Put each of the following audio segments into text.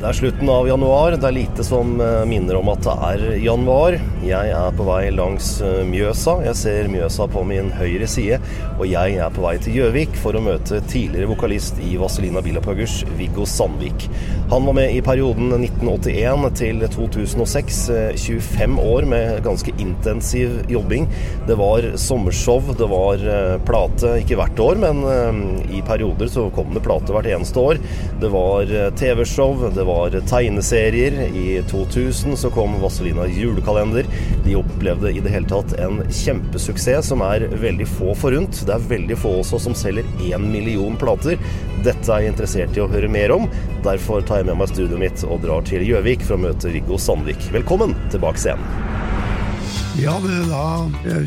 Det er slutten av januar. Det er lite som eh, minner om at det er januar. Jeg er på vei langs eh, Mjøsa. Jeg ser Mjøsa på min høyre side. Og jeg er på vei til Gjøvik for å møte tidligere vokalist i Vazelina Bilopphøggers, Viggo Sandvik. Han var med i perioden 1981 til 2006. eh, 25 år med ganske intensiv jobbing. Det var sommershow, det var eh, plate, ikke hvert år, men eh, i perioder så kom det plate hvert eneste år. Det var eh, TV-show, det var tegneserier. I 2000 så kom Vazelina julekalender. De opplevde i det hele tatt en kjempesuksess som er veldig få forunt. Det er veldig få også som selger én million plater. Dette er jeg interessert i å høre mer om. Derfor tar jeg med meg studioet mitt og drar til Gjøvik for å møte Viggo Sandvik. Velkommen tilbake scenen. Vi hadde da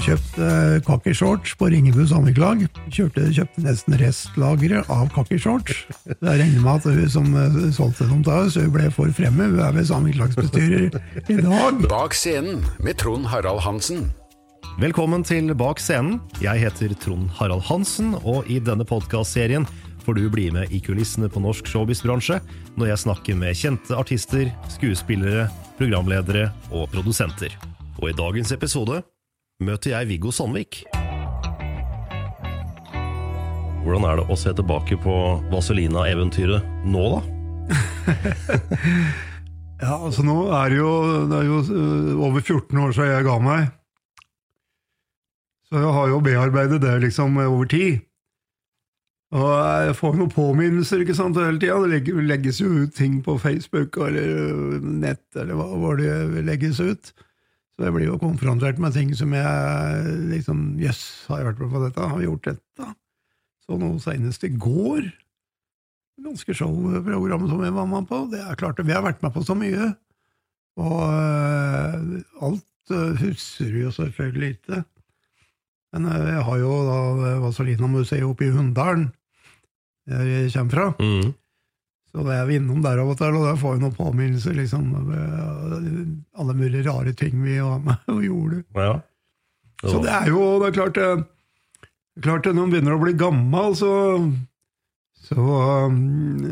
kjøpt eh, på Ringebu samvirkelag. Kjørte, kjøpte nesten restlageret av khakishorts. Jeg regner med at hun som eh, solgte dem til oss, hun ble for fremme. Hun er ved samvirkelagsbestyrer i dag. Bak scenen med Trond Harald Hansen. Velkommen til Bak scenen. Jeg heter Trond Harald Hansen, og i denne podkastserien får du bli med i kulissene på norsk showbiz-bransje når jeg snakker med kjente artister, skuespillere, programledere og produsenter. Og i dagens episode møter jeg Viggo Sandvik. Hvordan er det å se tilbake på Vazelina-eventyret nå, da? Ja, altså nå er det jo, det er jo øh, over 14 år siden jeg ga meg. Så jeg har jo bearbeidet det liksom over tid. Og jeg får noen påminnelser ikke sant, hele tida. Det legges jo ut ting på Facebook eller øh, nett, eller hva, hvor det legges ut. Så jeg blir jo konfrontert med ting som jeg liksom Jøss, har jeg vært med på dette? Har vi gjort dette? Så nå senest i går ganske showprogrammet som jeg var med på. Det er klart, Vi har vært med på så mye. Og uh, alt uh, husker vi jo selvfølgelig ikke. Men uh, jeg har jo da Vazelina-museet oppe i Hunndalen, der jeg kommer fra. Mm. Så det er vi innom der av og til, og da får vi noen påminnelser. liksom, øh, Alle mulige rare ting vi var med og gjorde. Ja. Så det er jo det er klart det, det er klart det, Når man begynner å bli gammel, så, så um,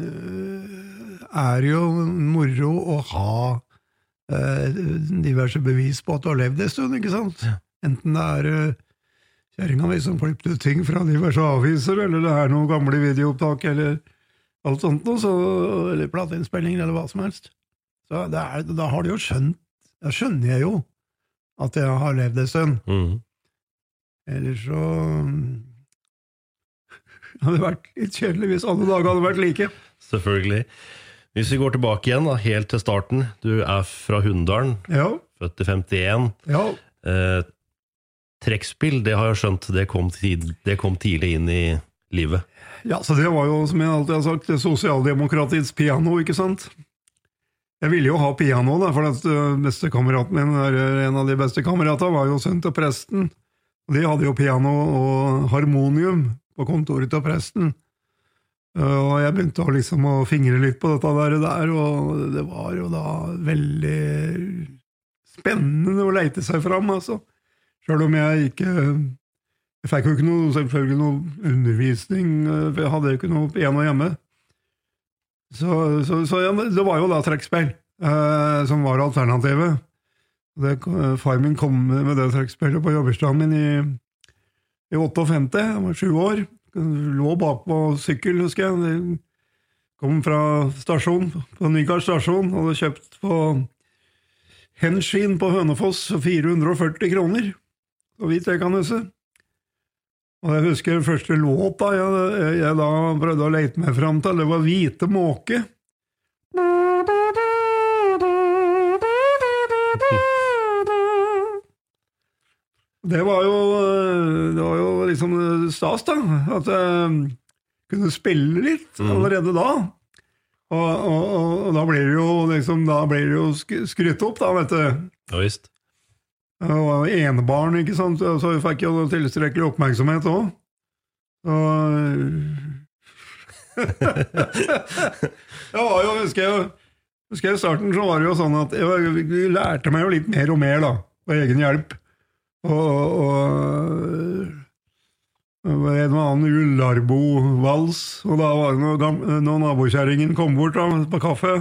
er det jo moro å ha uh, diverse bevis på at du har levd en stund, ikke sant? Enten det er uh, kjerringa mi som klippet ut ting fra diverse aviser, eller det er noen gamle videoopptak, eller alt sånt noe, så, eller plateinnspillinger, eller hva som helst. Så det er, da har du jo skjønt Da skjønner jeg jo at jeg har levd en stund. Mm. Ellers så hadde det vært litt kjedelig hvis alle dager hadde vært like. Selvfølgelig. Hvis vi går tilbake igjen, da, helt til starten. Du er fra Hunndalen, Ja, født i 51. ja. Eh, trekkspill, det har jeg skjønt, det kom, tid, det kom tidlig inn i livet. Ja, så det var jo, som jeg alltid har sagt, sosialdemokratiets piano, ikke sant? Jeg ville jo ha piano, da, for øh, bestekameraten min, er- en av de beste kameratene, var jo sønnen til presten. De hadde jo piano og harmonium på kontoret til presten. Og jeg begynte å liksom å fingre litt på dette der, og det var jo da veldig spennende å leite seg fram, altså. Sjøl om jeg ikke Jeg fikk jo ikke noe, selvfølgelig noe undervisning, for jeg hadde jo ikke noe igjen å hjemme. Så, så, så ja, det var jo da trekkspill eh, som var alternativet. Det, far min kom med det trekkspillet på jobberstaden min i, i 58, jeg var sju år. Lå bakpå sykkel, husker jeg. Det kom fra stasjon, på Nygard stasjon, hadde kjøpt på Henskin på Hønefoss for 440 kroner, så vidt jeg kan huske. Og jeg husker den første låta jeg, jeg da prøvde å lete meg fram til, det var Hvite måke. Det var jo, det var jo liksom stas, da. At jeg kunne spille litt allerede da. Og, og, og, og da blir det jo liksom, da blir det jo skrytt opp, da, vet du. Ja visst. Jeg jo enebarn, ikke sant, så jeg fikk jo tilstrekkelig oppmerksomhet òg. Jeg var jo, husker jeg, husker jeg i starten så var det jo sånn at jeg, lærte meg jo litt mer og mer, da, på egen hjelp. Og, og det var en og annen Ullarbo-vals, og da var det når, når nabokjerringen kom bort da, på kaffe,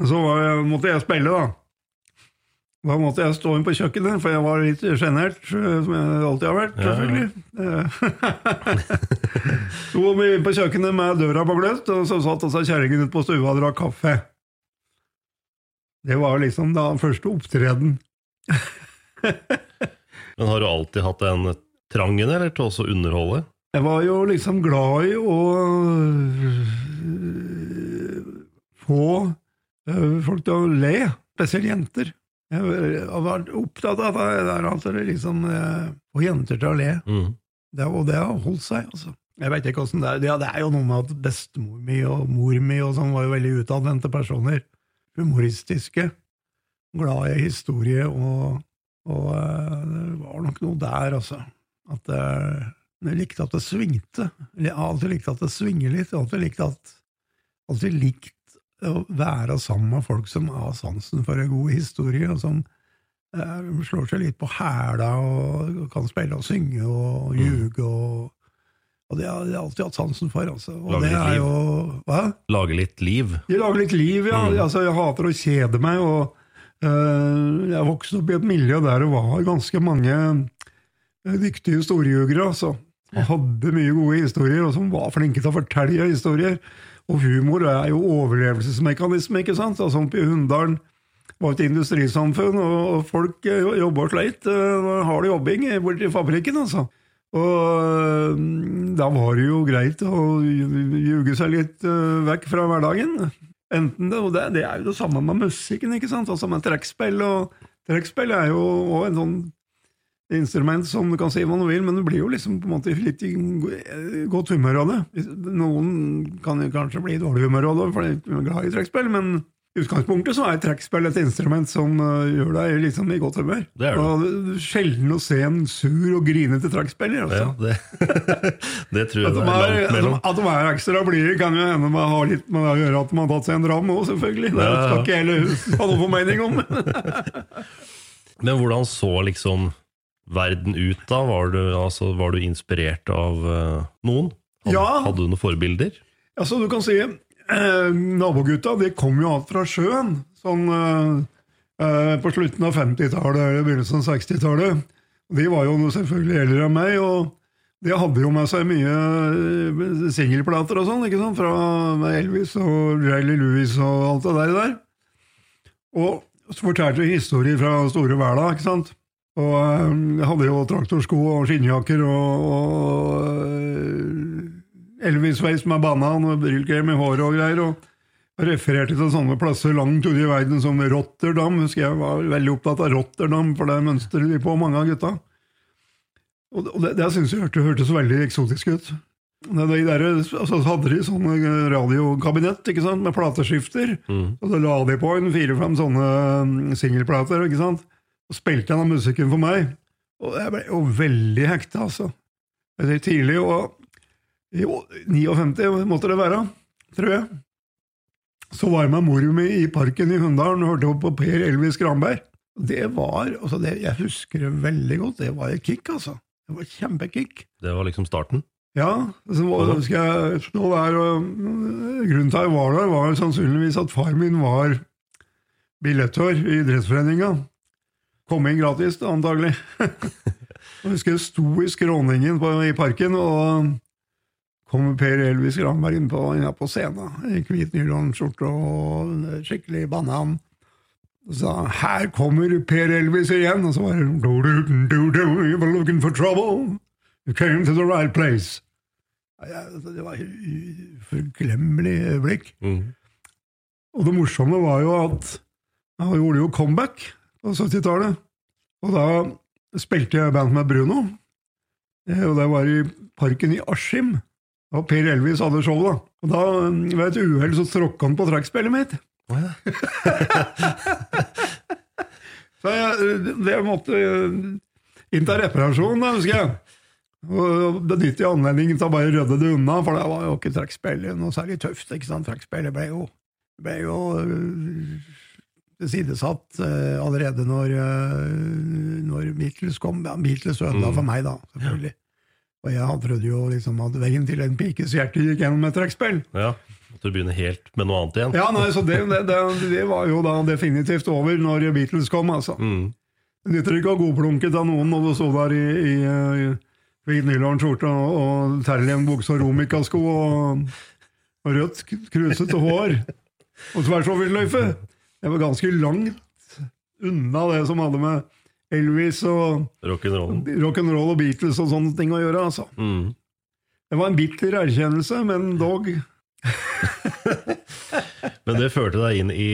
så jeg, måtte jeg spille, da. Da måtte jeg stå inn på kjøkkenet, for jeg var litt sjenert, eh, som jeg alltid har vært, Ja, ja. selvfølgelig. Sto vi på kjøkkenet med døra på gløtt, og så satt altså kjerringen ute på stua og drakk kaffe. Det var liksom da første opptreden. Men har du alltid hatt den trangen eller, til også å underholde? Jeg var jo liksom glad i å øh, få øh, folk til å le, spesielt jenter. Jeg har vært opptatt av det der det liksom øh, få jenter til å le. Mm. Det, og det har holdt seg, altså. Jeg vet ikke hvordan det er. Ja, det er jo noe med at bestemor mi og mor mi og sånn var jo veldig utadvendte personer. Humoristiske. Glad i historie, og, og øh, det var nok noe der, altså. At øh, jeg likte at det svingte. Jeg har alltid likt at det svinger litt. Jeg har alltid likt at alltid likt å være sammen med folk som har sansen for en god historie, og som eh, slår seg litt på hæla og kan spille og synge og ljuge og og det har jeg alltid hatt sansen for. Altså. Og Lage det er jo Hva? Lage litt liv. De lager litt liv, ja. Mm. Altså, jeg hater å kjede meg. og eh, Jeg vokste opp i et miljø der det var ganske mange eh, dyktige historiejugere. Altså. Og hadde mye gode historier, og som var flinke til å fortelle historier. Og humor er jo overlevelsesmekanisme, ikke sant? Altså, i Hunndalen var et industrisamfunn, og folk eh, jobba sleit. eh, Hard jobbing borti fabrikken, altså. Og øh, da var det jo greit å ljuge seg litt øh, vekk fra hverdagen. Enten det, og det, det er jo det samme med musikken, ikke sant? Altså med trekkspill. Og trekkspill er jo en sånn instrument som du kan si hva du vil, men du blir jo liksom på en måte litt i godt humør av det. Noen kan jo kanskje bli i dårlig humør av det, for de er glad i trekkspill, men i utgangspunktet så er trekkspill et instrument som øh, gjør deg liksom i godt humør. Det er det. Og sjelden å se en sur og grinete trekkspiller. Altså. Ja, det, det tror jeg At de, er langt mellom. at de er ekstra blide, kan jo hende med å ha litt med det å gjøre at de har tatt seg en dram òg, selvfølgelig. Det skal ikke jeg ha noen formening om. Men hvordan så liksom verden ut da? Var du, altså, var du inspirert av uh, noen? Hadde, Ja. hadde du noen forbilder? Altså, du kan si eh, Nabogutta de kom jo alt fra sjøen, sånn eh, eh, på slutten av 50-tallet eller begynnelsen av 60-tallet. De var jo selvfølgelig eldre enn meg, og de hadde jo med seg mye eh, singelplater og sånn, ikke sant, fra Elvis og Riley Lewis og alt det der. der. Og så fortalte de historier fra store verda, ikke sant. Og eh, jeg hadde jo traktorsko og skinnjakker og, og eh, Elvis-sveis med banan og brylkrem i håret og greier. og refererte til sånne plasser langt ute i verden som Rotterdam. Husker jeg var veldig opptatt av Rotterdam, for det mønstrer de på, mange av gutta. Og det, det syns jeg hørte, hørtes veldig eksotisk ut. De der, altså, så hadde de sånne radiokabinett ikke sant, med plateskifter. Og så la de på en fire-fem sånne mm, singelplater, ikke sant? Og spilte av musikken for meg. Og jeg ble jo veldig hekta, altså. Tidlig. Og jo, 59 måtte det være, tror jeg. Så var jeg med mor mi i parken i Hunndalen og hørte på Per Elvis Granberg. Det var, altså det, Jeg husker det veldig godt. Det var et kick, altså. Det var kjempekick. Det var liksom starten. Ja, så var, skal jeg stå der og Grunnen til at jeg var der, var sannsynligvis at far min var billettør i idrettsforeninga. Kom inn gratis, antagelig. Jeg husker jeg sto i skråningen på, i parken, og kom Per Elvis Granberg inn på, inn på scenen i hvit nylonskjorte og skikkelig banan. Og sa 'Her kommer Per Elvis igjen', og så var det do, do, do, You were looking for trouble. You came to the right place. Altså, Det var et uforglemmelig øyeblikk. Og det morsomme var jo at han gjorde jo comeback på 70-tallet. Og da spilte jeg band med Bruno. Eh, Og det var i parken i Askim. Og Per Elvis hadde show, da. Og da, ved et uhell, så tråkka han på trekkspillet mitt. så jeg, det måtte inn til reparasjon, da, husker jeg. Og benytte anledningen til å bare rydde det unna, for det var jo ikke trekkspillet noe særlig tøft. ikke sant? Trekkspillet ble jo, ble jo tilsidesatt uh, allerede når, uh, når Beatles kom. Ja, Beatles ødela Mm. for meg, da, selvfølgelig. Og jeg trodde jo liksom at veien til en pikes hjerte gikk gjennom et trekkspill. Ja, Måtte du begynne helt med noe annet igjen. Ja, nei, så det, det, det, det var jo da definitivt over når Beatles kom, altså. Mm. Nytter ikke å godplunke av noen når du sto der i, i, i hvit nylonskjorte og, og terlienbukse og romikasko og, og rødt, krusete hår og tversoversløyfe. Det var ganske langt unna det som hadde med Elvis og Rock'n'roll. rock'n'roll og Beatles og sånne ting å gjøre. altså. Mm. Det var en bitter erkjennelse, men dog. Men det førte deg inn i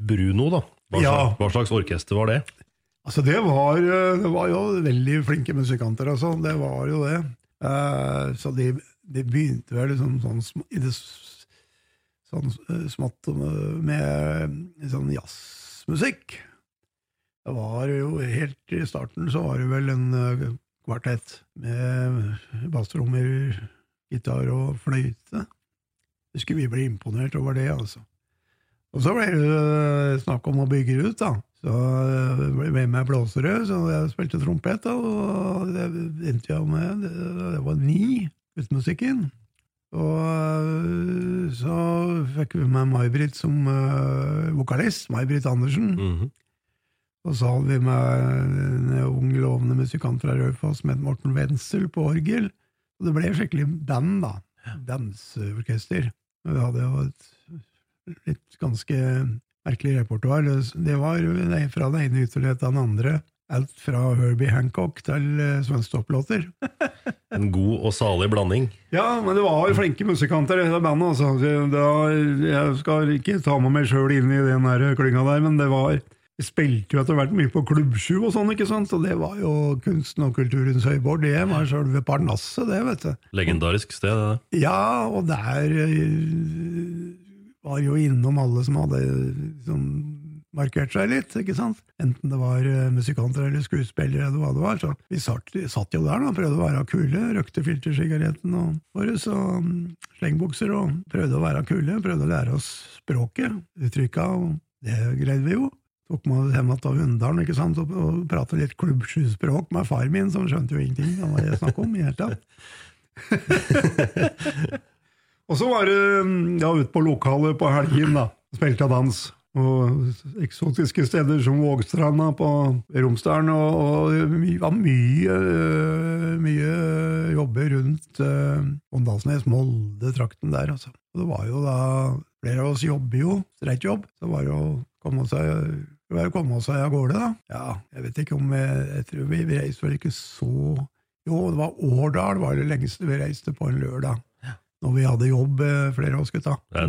Bruno, da. Hva, Ja. hva slags orkester var det? Altså, det var, eh, det var jo veldig flinke musikanter, altså. Det var jo det. Uh, så de, de begynte vel liksom sånn, i det, sånn eh, smått med, med sånn jazzmusikk. Det var jo helt i starten så var det vel en eh, kvartett med basstrommer, gitar og fløyte. Husker vi ble imponert over det, altså. Og så ble det snakk om å bygge ut, da. Så jeg ble med blåsere, så jeg spilte trompet, og det endte jeg med. Det, det var ni uten musikken. Og så fikk vi med May-Britt som uh, vokalist, May-Britt Andersen. Mhm. Og så hadde vi med en ung, lovende musikant fra Raufoss som het Morten Wenzel på orgel. Og det ble skikkelig band, da. Danseorkester. Vi hadde jo et litt ganske merkelig repertoar. Det- Det var fra det ene ytterlighet til den andre. Alt fra Herbie Hancock til Svenstopp-låter. En god og salig blanding. Ja, men det var flinke musikanter i det bandet. Altså. Jeg skal ikke ta med meg sjøl inn i den der klynga der, men det var Vi spilte jo etter hvert mye på Klubbsju og sånn, ikke sant? så det var jo kunsten og kulturens høybord. Det var sjølve Parnasset, det, vet du. Legendarisk sted, det. Ja, og der eh, var jo innom alle som hadde sånn, markert seg litt, ikke sant? Enten det var eh, musikanter eller skuespillere eller hva det var. Så vi satt, satt jo der og prøvde å være kule, røkte filtersigaretten og våre, så mm, slengbukser og prøvde å være kule, prøvde å lære oss språket, uttrykka, og det greide vi jo. Tok meg hjem til Hunndalen ikke sant, og, og pratet litt klubbsjuspråk med far min, som skjønte jo ingenting av hva jeg snakket om i hele tatt. Og så var det ja, ute på lokalet på helgen, da. Spilte dans. Og eksotiske steder som Vågstranda på Romsdalen. Og, og my, var mye, mye jobber rundt uh, Åndalsnes, Molde-trakten der, altså. Og det var jo da Flere av oss jobber jo, streikjobb. Så var det å komme seg det var å komme oss av gårde, da. Ja, jeg vet ikke om jeg, jeg tror vi, vi reiste vel ikke så Jo, det var Årdal var det lengste vi reiste på en lørdag. Når vi hadde jobb, eh, flere av oss gutta. Det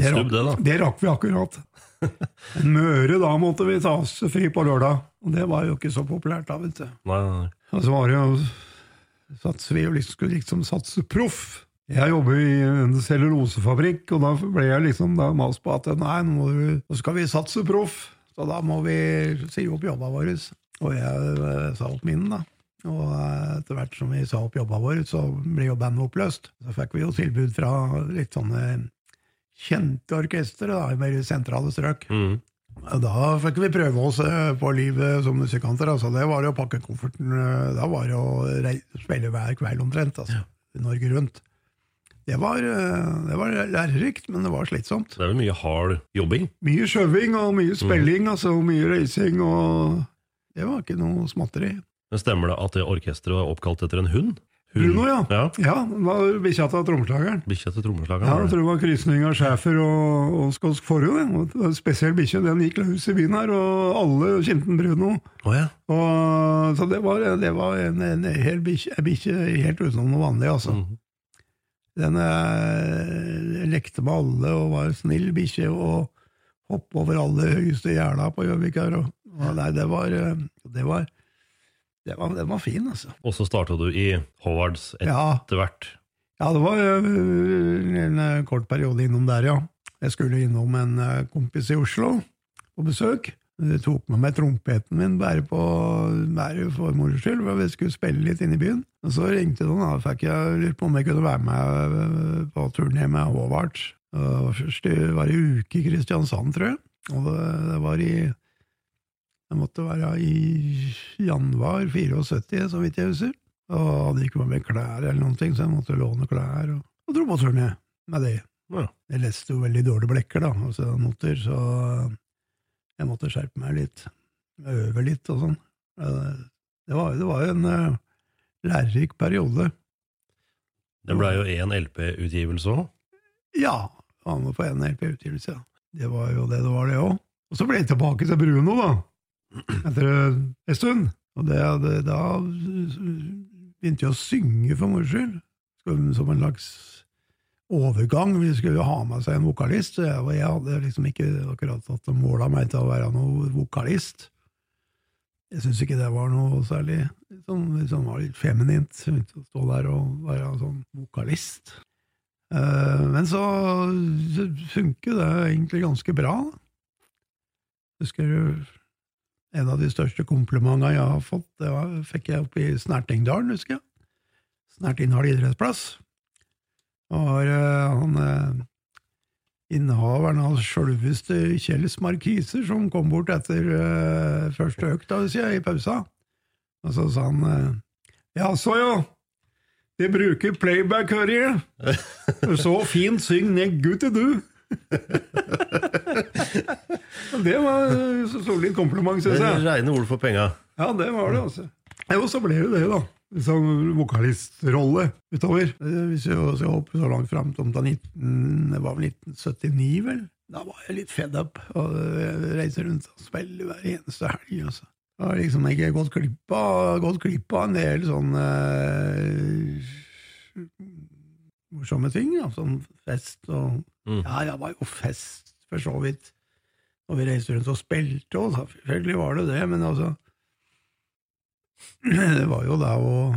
det. Det rakk vi akkurat. Møre, da måtte vi ta oss fri på lørdag. Og det var jo ikke så populært da, vet du. Nei, nei, nei. Og så var det jo sats, vi liksom, skulle liksom satse proff. Jeg jobber i en cellulosefabrikk, og da ble jeg liksom da mast på at nei, nå, må du, nå skal vi satse proff, så da må vi si opp jobba våre. Og jeg eh, sa opp min, da. Og eh, etter hvert som vi sa opp jobba vår, så ble jo bandet oppløst. Så fikk vi jo tilbud fra litt sånne kjente orkestre i mer sentrale strøk. Mm. Da fikk vi prøve oss eh, på livet som musikanter. Altså. Det var jo å pakke kofferten. eh, Da var det å spille hver kveld omtrent. Altså. Norge rundt. Det var, eh, det var lærerikt, men det var slitsomt. Det er vel mye hard jobbing? Mye sjøving og mye spilling, altså, og mye reising og det var ikke noe småtteri. Men Stemmer det at det orkesteret var oppkalt etter en hund? Bruno, ja. ja. Ja, var bikkja til trommeslageren. Bikkja til trommeslageren? Ja, jeg tror det var krysning av schæfer og, og skotsk forhud. spesiell bikkje. Den gikk løs i byen her, og alle kjente Bruno. Oh, ja. Og, så det var, det var en, en hel bikkje, helt utenom noe vanlig, altså. Mhm. Den eh, lekte med alle og var en snill bikkje og hoppet over alle høyeste gjerda på Gjøvik her. Og, og nei, det var, eh, det var det var, Den var fin, altså. Og så starta du i Howards etter hvert. ja det var eh, en eh, kort periode innom der, ja. Jeg skulle innom en kompis i Oslo på besøk. Jeg tok med meg trompeten min bare, på, bare for moro skyld, for vi skulle spille litt inne i byen. Og så ringte de, da fikk jeg lurt på om jeg kunne være med på turné med Håvard. Først Først det var en uke i Kristiansand, tror jeg. Og det var i Det måtte være i januar 74, så vidt jeg husker. Og hadde ikke med meg klær eller noen ting, så jeg måtte låne klær. Og, og dro på turné med det. Ja. Jeg leste jo veldig dårlige blekker, da, altså noter, så jeg måtte skjerpe meg litt. Øve litt og sånn. Eh, Det var, det var en uh, lærerik periode. Det blei jo én LP-utgivelse òg. Ja, var med på en LP-utgivelse, ja. Det var jo det det var, det òg. Og så ble jeg tilbake til Bruno, da, etter en stund. Og det, det, da begynte jeg å synge for moro skyld, Som- en slags overgang. Vi skulle jo ha med seg en vokalist, så jeg, og jeg hadde liksom ikke akkurat tatt mål av meg til å være noe vokalist. Jeg syns ikke det var noe særlig sånn, liksom var litt feminint å stå der og være sånn vokalist. Eh, Men så funker det egentlig ganske bra. Husker du en av de største komplimentene jeg har fått, det var, fikk jeg oppe i Snertingdalen, husker jeg. Snertingdal idrettsplass. Og eh, han eh, innehaveren av sjølveste Kjells Markiser som kom bort etter eh, første økta, sier jeg, i pausa. Og så sa han eh, Ja, så ja. Vi bruker playback, hører jeg. Så fint syng ned gutti, du. Det var eh, så solid kompliment, syns jeg. Reine ord for penga. Ja, det var det, altså. Og så ble det det, da. Som vokalistrolle utover. Eh, Hvis vi skal hoppe så langt fram som til 19, det var vel 1979, vel? Da var jeg litt fed up og reiser rundt og spiller hver eneste helg. Altså. Jeg har liksom ikke gått glipp av, gått glipp av en del sånne eh, morsomme ting. Da. Sånn fest og Mm. Ja, det var jo fest, for så vidt. Og vi reiste rundt og spilte, og selvfølgelig var det det, men altså Det var jo da å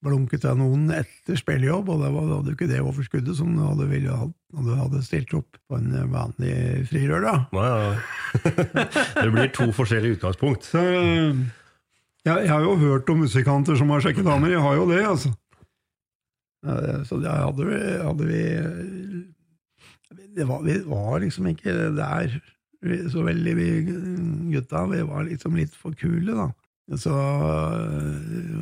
blunke til noen etter spillejobb, og det var, hadde jo ikke det overskuddet som du hadde, ville du hadde stilt opp på en vanlig frirør, da. Ja, ja. det blir to forskjellige utgangspunkt. Så jeg, jeg har jo hørt om musikanter som har sjekket damer, jeg har jo det, altså. Så hadde vi, hadde vi det var, Vi var liksom ikke der så veldig, vi gutta. Vi var liksom litt for kule, da. Så,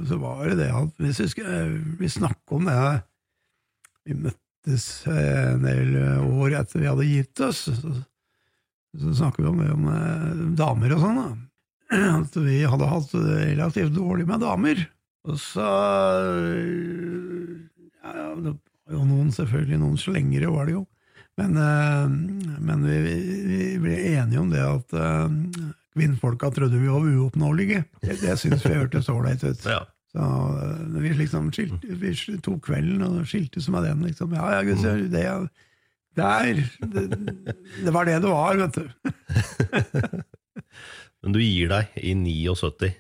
så var det det at Hvis vi, skulle, vi snakker om det Vi møttes en del år etter vi hadde gitt oss. Så, så snakker vi om, det, om eh, damer og sånn, da. At vi hadde hatt det relativt dårlig med damer. Og så ja, Det var jo noen, selvfølgelig noen slengere, var det jo. Men, eh, men vi, vi, ble enige om det at eh, kvinnfolka trodde vi var uoppnåelige. Det, det syns vi hørtes ålreit ut. Ja. Så eh, vi liksom skilte, vi tok kvelden og skiltes med den. liksom. Ja, ja, gud, ser det, der, det, det var det det var, vet du. Men du gir deg i 79.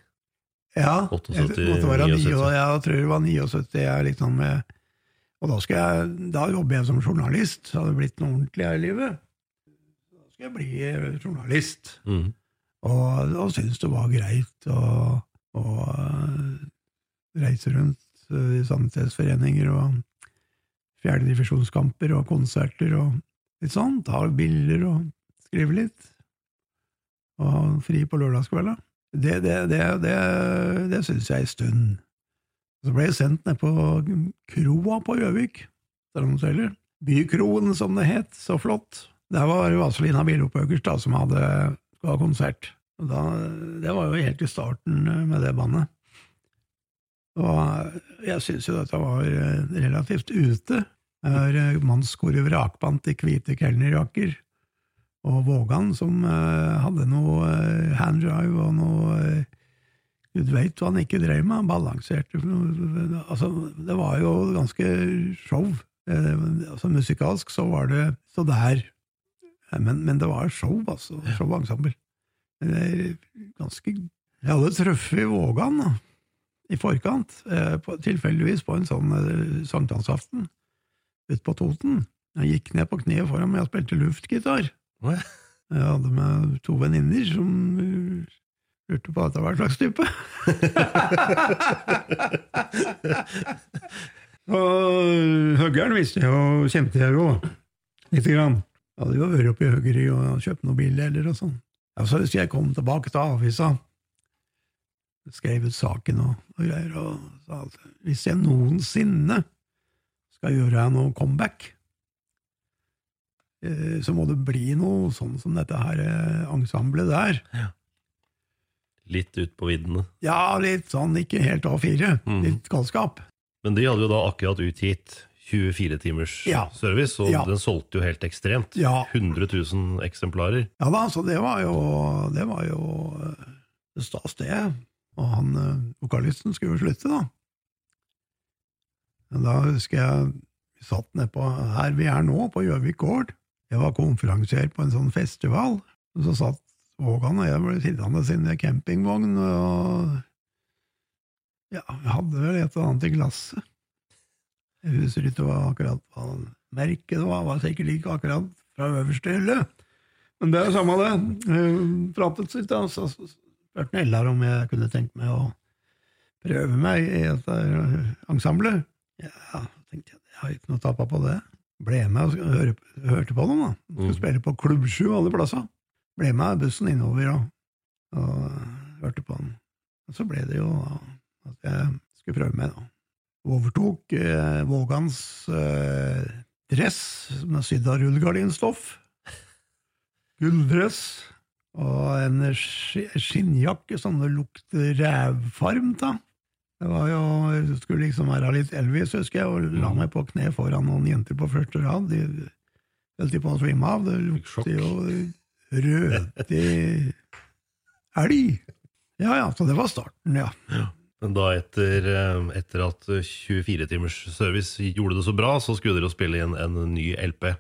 Ja, 78, jeg måtte være 79. 79, jeg tror det var 79. Jeg liksom, og da, skal jeg, da jobber jeg som journalist, så hadde det blitt noe ordentlig her i livet. Da skal jeg bli eh, journalist, Mm. og, og syntes det var greit å, å eh, reise rundt eh, i sannhetsforeninger og fjerdedivisjonskamper og konserter og litt sånn. Ta bilder og skrive litt. Og fri på lørdagskvelda. Det, det, det, det, det syns jeg en stund. Så ble jeg sendt ned på kroa på Gjøvik, Bykroen, som det het. Så flott. Der var Vazelina Bilopphøggers som hadde skulle konsert. Da, det var jo helt i starten med det bandet. Og jeg syns jo dette var eh, relativt ute. Det er mannskoret Vrakpant i hvite kelnerjakker, og Vågan som hadde noe handdrive og noe Gud veit hva han ikke drev med, han balanserte Altså, det var jo ganske show. altså Musikalsk så var det så der. Men, men det var show, altså. Showensemble. Ganske Jeg hadde truffet Vågan da, i forkant, tilfeldigvis på en sånn sankthansaften ute på Toten. Jeg gikk ned på kne foran meg og spilte luftgitar. Jeg hadde med to venninner som lurte på at det var en slags type. og Høggeren visste jeg jo, kjente jeg jo lite grann. Jeg hadde jo vært oppe i Høggeri og kjøpt noen bildeler og sånn. Ja, så hvis jeg kom tilbake til avisa, skrev ut saken og, og greier, og sa at hvis jeg noensinne skal gjøre noe comeback, så må det bli noe sånn som dette her ensemblet der. Ja. Litt ut på viddene. Ja, litt sånn ikke helt A4. Mm. Litt galskap. Men de hadde jo da akkurat utgitt 24 timers ja. service, og ja. den solgte jo helt ekstremt. Ja. 100 000 eksemplarer. Ja da, så det var jo det var jo det stas, det. Og han vokalisten skulle jo slutte, da. Men da husker jeg vi satt nedpå her vi er nå, på Gjøvik gård. Jeg var konferansier på en sånn festival. Og så satt Vågan og jeg ble sittende i campingvogn, og ja, vi hadde vel et eller annet i glasset. Jeg husker ikke hva akkurat hva merket var, var sikkert ikke akkurat fra øverste hylle. Men det er jo samme det. Pratet sitt, og så spurte Ellar om jeg kunne tenkt meg å prøve meg i et ensemble. Ja, tenkte jeg, jeg har ikke noe tappa på det. Ble med og hørte på dem, da. Skulle mm. spille på Klubb 7 alle plasser. Ble med bussen innover og, og hørte på den. Og så ble det jo at jeg skulle prøve meg, da. Overtok eh, Vågans eh, dress med sydd av rullegardinstoff. Gulldress. Og en skinnjakke som det lukter rævfarm av. Det var jo, skulle liksom være litt Elvis, husker jeg, og la meg på kne foran noen jenter på første rad. De holdt på å svime av. Det lukter jo rødtig elg. Ja ja, så det var starten, ja. ja. Men da etter, eh, etter at 24 timers service gjorde det så bra, så skulle dere spille inn en ny LP.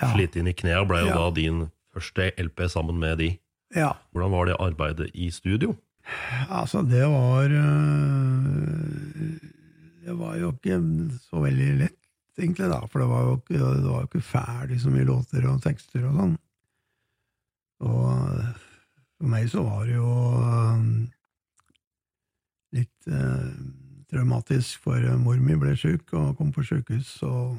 Ja. Slitt inn i knea ble jo ja. da din første LP sammen med de. Ja. Hvordan var det arbeidet i studio? Altså, det var øh, Det var jo ikke så veldig lett, egentlig, da, for det var jo ikke, det var jo ikke ferdig så mye låter og tekster og sånn. Og for meg så var det jo øh, litt eh, traumatisk, for mor mi ble sjuk og kom på sjukehus, og,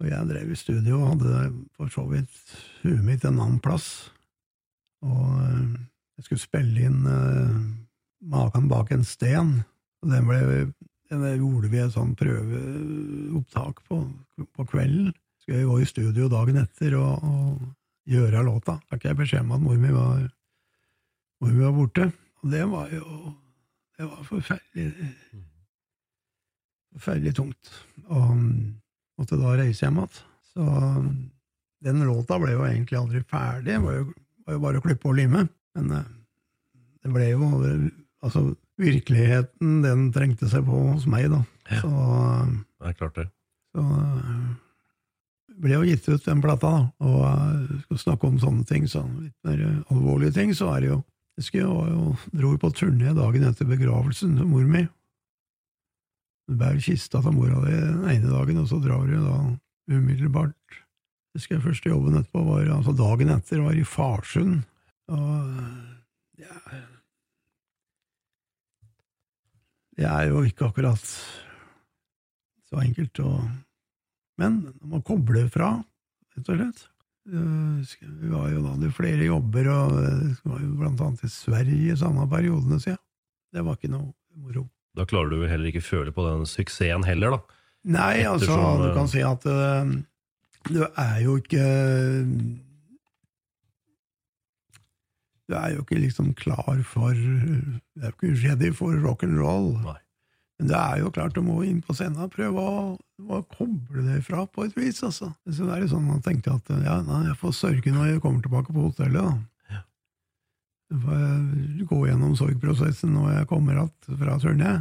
og jeg drev i studio og hadde for så vidt huet mitt en annen plass. Og jeg skulle spille inn eh, Magen bak en sten. og Den, ble, den gjorde vi et sånn prøveopptak på, på kvelden. Skulle jeg gå i studio dagen etter og, og gjøre låta. Fikk jeg beskjed om at mor mi var, mor mi var borte. Og det var jo Det var forferdelig Forferdelig tungt. Og måtte da reise hjem igjen. Så den låta ble jo egentlig aldri ferdig. Det var jo, var jo bare å klippe og lime. Men eh, det ble jo Altså, virkeligheten, den trengte seg på hos meg, da. Ja. Så Det er klart det. Så eh, ble jo gitt ut den plata, da. Og uh, skal snakke om sånne ting, så litt mer alvorlige ting, så er det jo Jeg husker jeg jo, dro på turné dagen etter begravelsen til mor mi. Du bærer kista til mora di den ene dagen, og så drar du da umiddelbart Jeg husker jeg første jobben etterpå var altså dagen etter var i Farsund. Og ja Det er jo ikke akkurat så enkelt å Men man kobler fra, rett og slett. Eh, Vi var jo da i flere jobber, og det var jo blant annet i Sverige i samme periodene, sier jeg. Det var ikke noe moro. Da klarer du heller ikke føle på den suksessen heller, da. Nei, altså, Ettersom, du eh, kan si at eh, du er jo ikke Du er jo ikke liksom klar for Du er jo ikke ready for rock'n'roll. Men det er jo klart du må inn på scenen og prøve å, å koble det fra på et vis. altså. Så det er jo sånn at Man tenkte at ja, nei, jeg får sørge når jeg kommer tilbake på hotellet. da. Ja. jeg gå gjennom sorgprosessen når jeg kommer att fra turné.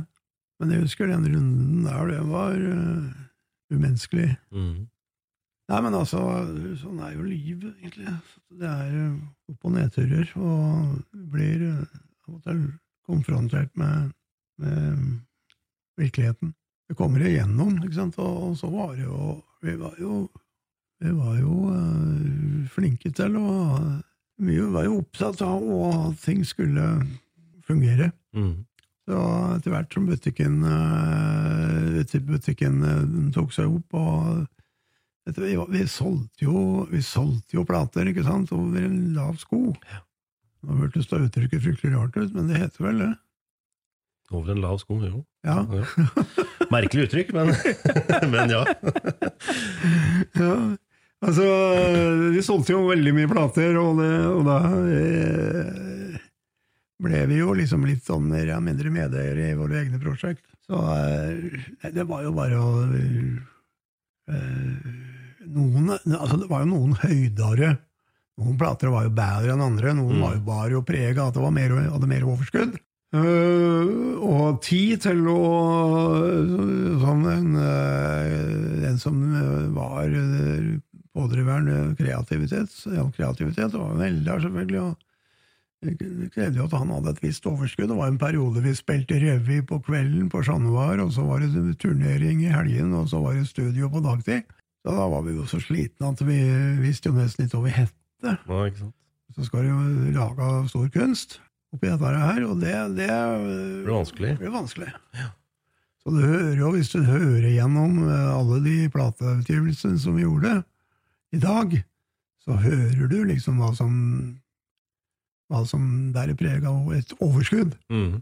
Men jeg husker den runden der, det var uh, umenneskelig. Mm. Nei, men altså, sånn er jo livet, egentlig. Det er eh, opp- og nedturer, og blir eh, av og til konfrontert med, med virkeligheten. Det kommer igjennom, ikke sant, og, og så var det jo Vi var jo, vi var jo uh, flinke til å Vi var jo opptatt av at ting skulle fungere. Mm. Så etter hvert som butikken, eh, butikken eh, tok seg opp, og etter, vi, vi, solgte jo, vi solgte jo plater ikke sant, over en lav sko. Nå hørtes da uttrykket fryktelig rart ut, men det heter vel det. Over en lav sko, jo. Ja. Ja. Merkelig uttrykk, men, men ja. ja. Altså, vi solgte jo veldig mye plater, og, det, og da eh, ble vi jo liksom litt sånn mer eller mindre medeier i våre egne prosjekt. Så eh, det var jo bare å eh, noen, altså Det var jo noen høydere. Noen plater var jo bedre enn andre, noen var jo bare jo av at det var mer, hadde mer overskudd. Eh, og tid til å Som en, eh, en som var eh, pådriveren kreativitet, ja, kreativitet, var veldig selvfølgelig. og det krevde jo at han hadde et visst overskudd. Det var en periode vi spilte revy på kvelden på Chat Noir, og så var det turnering i helgen, og så var det studio på dagtid. Så da var vi jo så slitne at vi visste jo nesten ikke hva vi het. Så skal du jo lage stor kunst oppi dette her, og det, det blir vanskelig. blir vanskelig. Så du hører jo, hvis du hører gjennom eh, alle de plateutgivelsene som vi gjorde i dag, så hører du liksom hva som hva som bærer preg av et overskudd. Mm.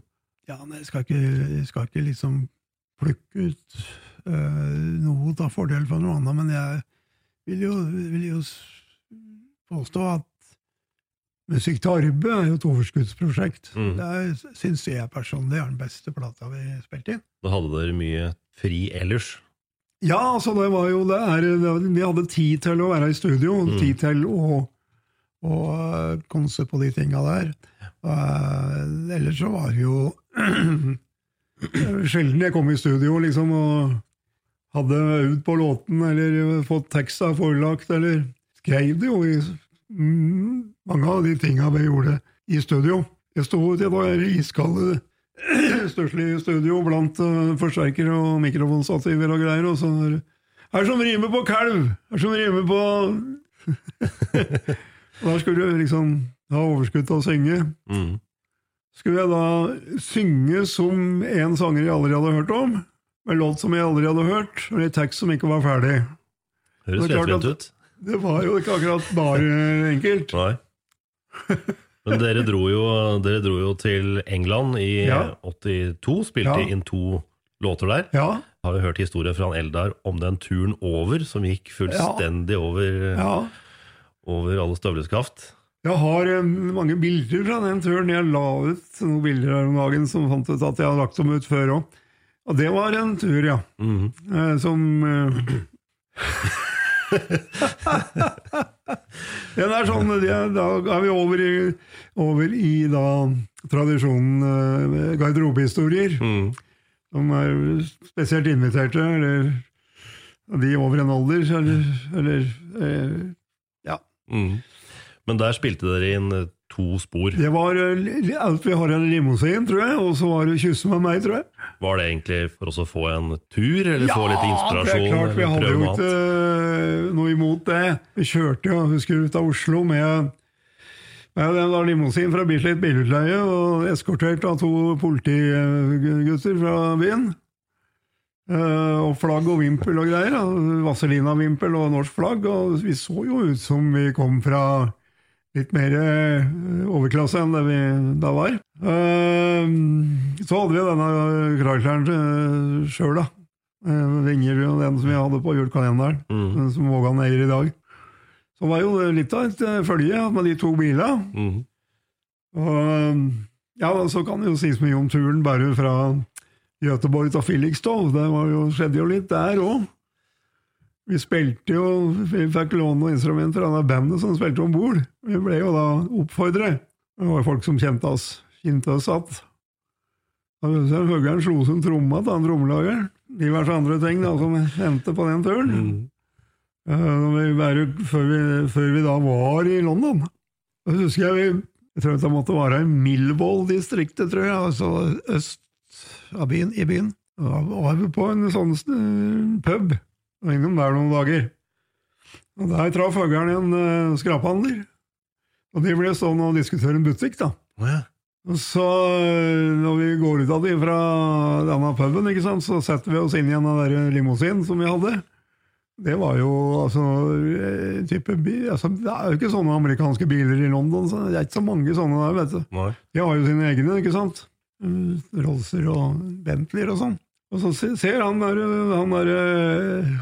Ja, nei, jeg skal ikke, jeg skal ikke liksom plukke ut øh, noe av fordel for noe annet, men jeg vil jo, vil jo påstå at Musikk til arbeid er jo et overskuddsprosjekt. Mm. Det syns jeg personlig er den beste plata vi spilte inn. Da hadde dere mye fri ellers. Ja, altså det var jo det er, Vi hadde tid til å være i studio, Mm. tid til å, å eh, konse på de tinga der. Uh, ellers så var det jo sjelden jeg kom i studio liksom og hadde øvd på låten eller fått teksta forelagt, eller skrev det jo i mange av de tinga vi gjorde i studio. Jeg sto det var iskalde støselig studio blant uh, forsterkere og mikrofonstativer og greier, og så er det Her som rimer på kalv! Her som rimer på Da skulle du liksom ha overskudd til å synge. Mm. Skulle jeg da synge som en sanger jeg aldri hadde hørt om, med låt som jeg aldri hadde hørt, og en tekst som ikke var ferdig? Høres lettvint ut. Det var jo ikke akkurat bare enkelt. Nei. Men dere dro, jo, dere dro jo til England i Ja. 82, spilte Ja. inn to låter der. Ja, Har jo hørt historier fra Eldar om den turen over, som gikk fullstendig over, ja. over alle støvleskaft. Jeg har eh, mange bilder fra den turen. Jeg la ut noen bilder her om dagen som fant ut at jeg hadde lagt dem ut før òg. Og det var en tur, ja. Mhm. Eh, som eh, det er sånn, det, Da er vi over i, over i da, tradisjonen eh, garderobehistorier. Mm. Som er spesielt inviterte, eller de over en alder, eller, eller eh, Ja. Mm. Men der spilte dere inn eh, to spor. Det var eh, alt vi har en limousin, tror jeg, og så var det 'Kysse med meg', tror jeg. Var det egentlig for oss å få en tur, eller få litt inspirasjon? Ja, det er klart, vi hadde jo ikke eh, noe imot det. Vi kjørte jo, husker ut av Oslo med Ja, det var limousin fra Bislett bilutleie og eskortert av to politigutter fra byen. Eh, og flagg og vimpel og greier. da. Vazelina-vimpel og norsk flagg. Og vi så jo ut som vi kom fra litt mer eh, overklasse enn det vi da var. Eh, så hadde vi denne Chrysleren sjøl, da. Eh, Vinger og den som vi hadde på julekalenderen, mm. som Vågan eier i dag. Så var jo litt av et eh, følge med de to bilene. Mm. Og ja, så kan det jo sies mye om turen bare fra Göteborg til Felixstow. Det var jo, skjedde jo litt der òg. Vi spilte jo, vi fikk låne noen instrumenter av det bandet som spilte om bord. Vi ble jo da oppfordret. Det var folk som kjente oss, kjente oss igjen. Høgeren slo som tromma til han trommelageren. Diverse andre ting da, som hendte på den turen. Mm. Uh, vi bare, før, vi, før vi da var i London. Da husker jeg vi jeg tror det måtte være i Millwall-distriktet, tror jeg, altså øst av byen, i byen. Da var vi på en sånn eh, pub, og innom der noen dager. Og Der traff høgeren en uh, skraphandler, og de ble stående og diskutere en butikk, da. Og så, eh, når vi går ut av de fra denne puben, ikke sant, så setter vi oss inn i en av den limousinen som vi hadde. Det var jo altså, eh, type, altså Det er jo ikke sånne amerikanske biler i London. Så det er ikke så mange sånne der. vet du. Nei. De har jo sine egne, ikke sant? Rollser og Bentleyer og sånn. Og så ser han der, han der eh,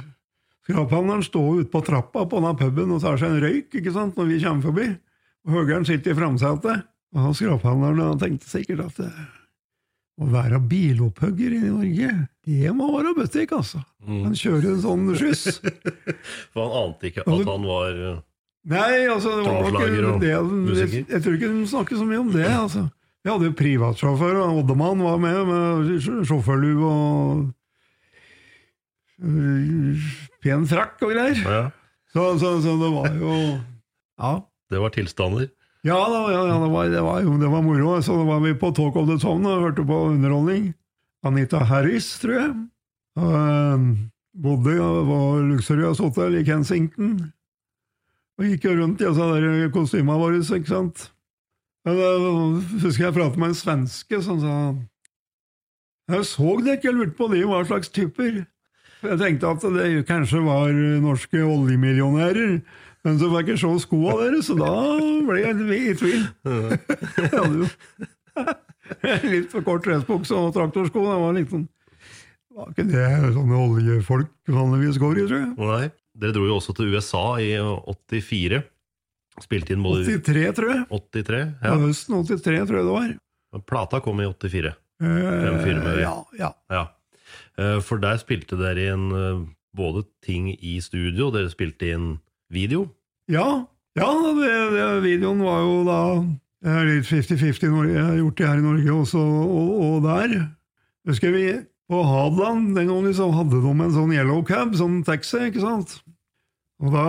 skraphandleren står ute på trappa på denne puben og tar seg en røyk ikke sant, når vi kommer forbi. Og Høgeren sitter i framsetet. Og han skraphandleren han tenkte sikkert at å være bilopphugger i Norge, det må være butikk, altså. Han kjører en sånn skyss. For han ante ikke at han var eh, Nei, altså, det var og det, jeg, jeg tror ikke de snakker så mye om det. altså. Vi hadde jo privatsjåfør, og Oddemann var med med sj- sjåførlue og pen frakk og greier. Ja, Så, så, så det var jo Ja. det var tilstander. Ja, da, ja, ja det, var, det, var jo, det var moro. Så da var vi på Talk of the Town og hørte på underholdning. Anita Harris, tror jeg. Og, øh, bodde på luksuriøst hotell i Kensington. Og gikk jo rundt i altså, kostymene våre, ikke sant. Og da husker jeg pratet med en svenske som sa Jeg så ikke, jeg lurte på de hva slags typer. Jeg tenkte at det kanskje var norske oljemillionærer, men så fikk jeg se skoa deres, så da ble jeg i tvil. Jeg hadde jo litt for kort dressbukse og traktorsko. Det var litt sånn Var ikke det sånne oljefolk vanligvis går i, tror jeg? Nei. Dere dro jo også til USA i 84. Spilte inn både 83, tror jeg. 83. Ja. Ja. Høsten 83, tror jeg det var. Plata kom i 84. Eh, ja, ja. Ja. Eh, For der spilte dere inn eh, både ting i studio, dere spilte inn video. Ja, ja det, det, videoen var jo da litt 50-50 når jeg har gjort det her i Norge også, og, og der. Husker vi på Hadeland, den gangen så hadde de en sånn yellow cab, sånn taxi, ikke sant? Og da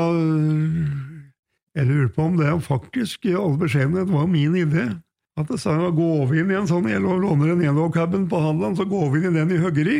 Jeg lurer på om det faktisk i all beskjedenhet var min idé. At jeg sa gå vi inn i en sånn yellow, låner en yellow caben på Hadeland, så går vi inn i den i Høggeri,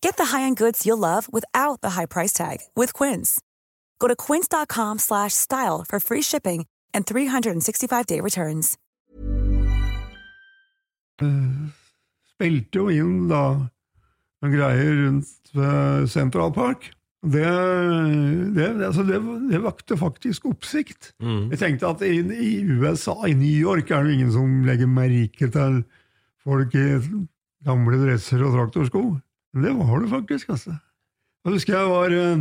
Get the high-end goods you'll love without the high price tag with Quince. Go to quince.com slash style for free shipping and 365-day returns. spilte jo inn da en greie rundt Central Park. Det, det, altså det, det vakte faktisk oppsikt. Jeg tenkte at i, i USA, i New York, er det ingen som legger merke til folk i gamle dresser og traktorsko. Det var det faktisk, altså. Jeg husker jeg var eh,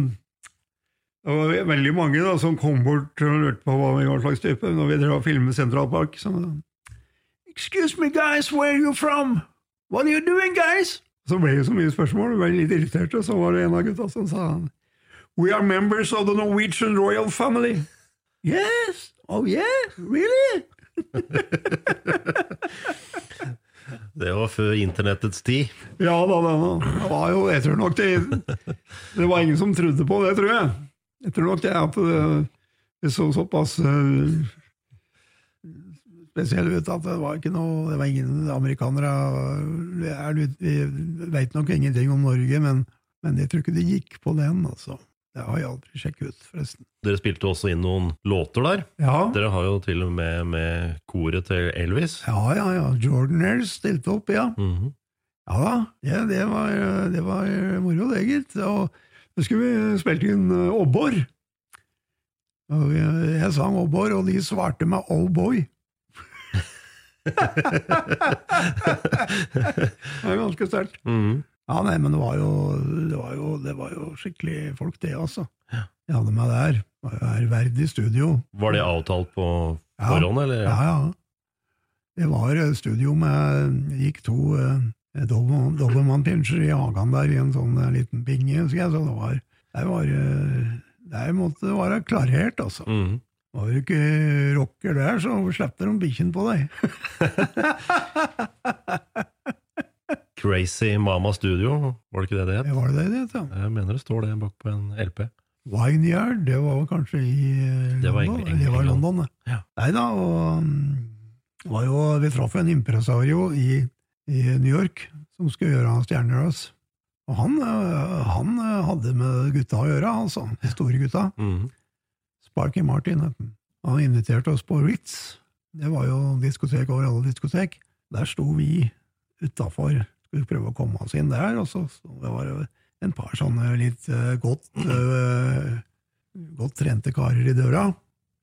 Det var veldig mange da, som kom bort og lurte på hva vi var slags type når vi drev og filmet Central Park. Så, Excuse me, guys, where are you from? What are you doing, guys? Så ble det så mye spørsmål, og ble litt irritert, og så var det en av gutta som sa We are members of the Norwegian royal family. Yes, oh yeah, really? Det var før internettets tid. Ja da. Det var jo, jeg tror nok det Det var ingen som trodde på det, tror jeg. Jeg tror nok det at det, så såpass uh, spesielt ut at det var ikke noe Det var ingen amerikanere Vi, vi veit nok ingenting om Norge, men, men jeg tror ikke det gikk på den, altså. Det har jeg aldri sjekket ut, forresten. Dere spilte også inn noen låter der. Ja. Dere har jo til og med med koret til Elvis. Ja, ja, ja. Jordanaires stilte opp, ja. Mhm. Ja da, ja, det, var, det var moro, det, gitt. Og så skulle vi spilt inn Åbor. Obbor. Og jeg, sang Åbor, og de svarte med Oh boy. det er ganske sterkt. Mhm. Ja, nei, men det var, jo, det, var jo, det var jo skikkelig folk, det, altså. Jeg hadde meg der. Det ærverdig studio. Var det avtalt på Ja. forhånd, eller? Ja, ja. Det var eh, studio med gikk to eh, Dobbelmann-pinsjer i hagen der i en sånn eh, liten binge, husker jeg, så det var Det var eh, Der måtte det være klarert, altså. Mm. Var du ikke rocker der, så slipper de bikkjen på deg. Crazy Mama Studio, var det ikke det det het? Det var det det det het, ja. Jeg mener det står det bak på en LP. Vineyard, det var vel kanskje i Det var London? England. Det var London, det. Ja. Nei da, og mm, var jo, vi traff en impresario i, i New York som skulle gjøre stjerner av oss. Og han, øh, han øh, hadde med gutta å gjøre, altså. De store gutta. Mm. Sparky Martin. han. Han inviterte oss på Ritz. Det var jo diskotek over alle diskotek. Der sto vi utafor. Skulle prøve å komme oss inn der. Og så, så det var det en par sånne litt øh, godt, uh, godt trente karer i døra.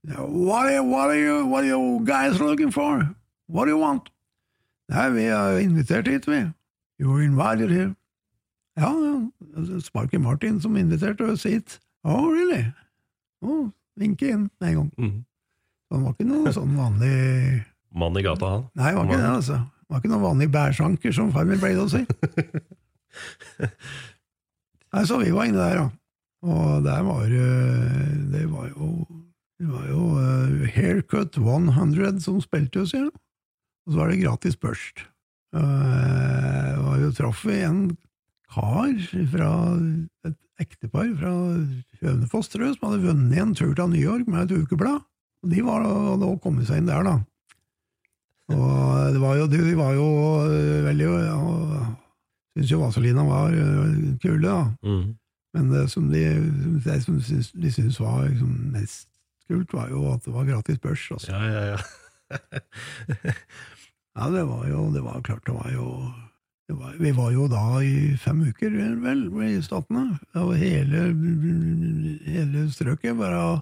What, are you, what, are you, what are you guys looking for? What do you want? Nei, vi er invitert hit, vi. You were invited here. Ja, ja. Sparky Martin som inviterte oss hit. Oh, really? Oh, vinke inn med en gang. Mm. Han var ikke noe sånn vanlig Mann i gata, han. Nei, det var ikke det, altså. Det var ikke noen vanlig bærsanker, som farmor pleide å si. Nei, så vi var inne der, da. Og der var eh, det var jo det var jo uh, Haircut 100 som spilte oss, ja. Og så var det gratis børst. Uh, og jo traff vi en kar fra et ektepar fra Hønefoss, tror jeg, som hadde vunnet en tur til New York med et ukeblad. Og de var hadde også kommet seg inn der, da. Og det var jo, de var jo øh, veldig ja, Syns jo Vazelina var øh, kule, da. Mm. Men det som de, det som de syntes var liksom mest kult, var jo at det var gratis børs. Altså. Ja, ja, ja. Ja, det var jo det var klart, det var jo det var, Vi var jo da i fem uker, vel, i Statene. Og hele, hele strøket, bare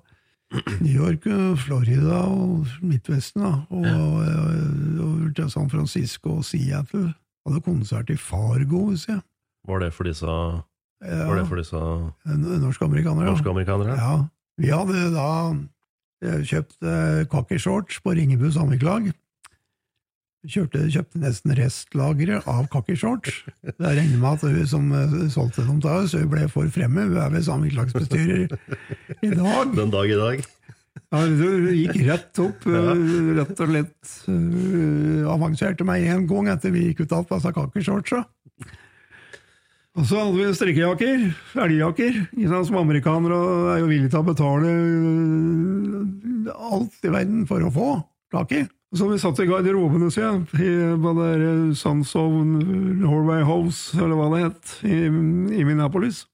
New York, Florida og Midtvesten, da. Og, og, og til San Francisco og Seattle. Hadde konsert i Fargo, husker jeg. Var det for disse, Ja. var det for disse Norske amerikanere. ja. norske-amerikanere? Ja. Vi hadde da eh, kjøpt eh, khaki-shorts på Ringebu samvirkelag. Kjørte, kjøpte nesten restlageret av khaki-shorts. Jeg regner med at hun som eh, solgte dem til oss, hun ble for fremme. Hun er vel samvirkelagsbestyrer i dag. Den dag i dag? Ja, hun gikk rett opp, eh, rett og slett. eh, Avanserte meg en gang etter vi gikk ut av disse khaki-shortsa. Og så hadde vi strikkejakker, elgjakker, som amerikanere er jo villige til å betale alt i verden for å få tak i. Så vi satt i garderobene, sier jeg, i både er, Norway House, eller hva det het, i, i Minneapolis.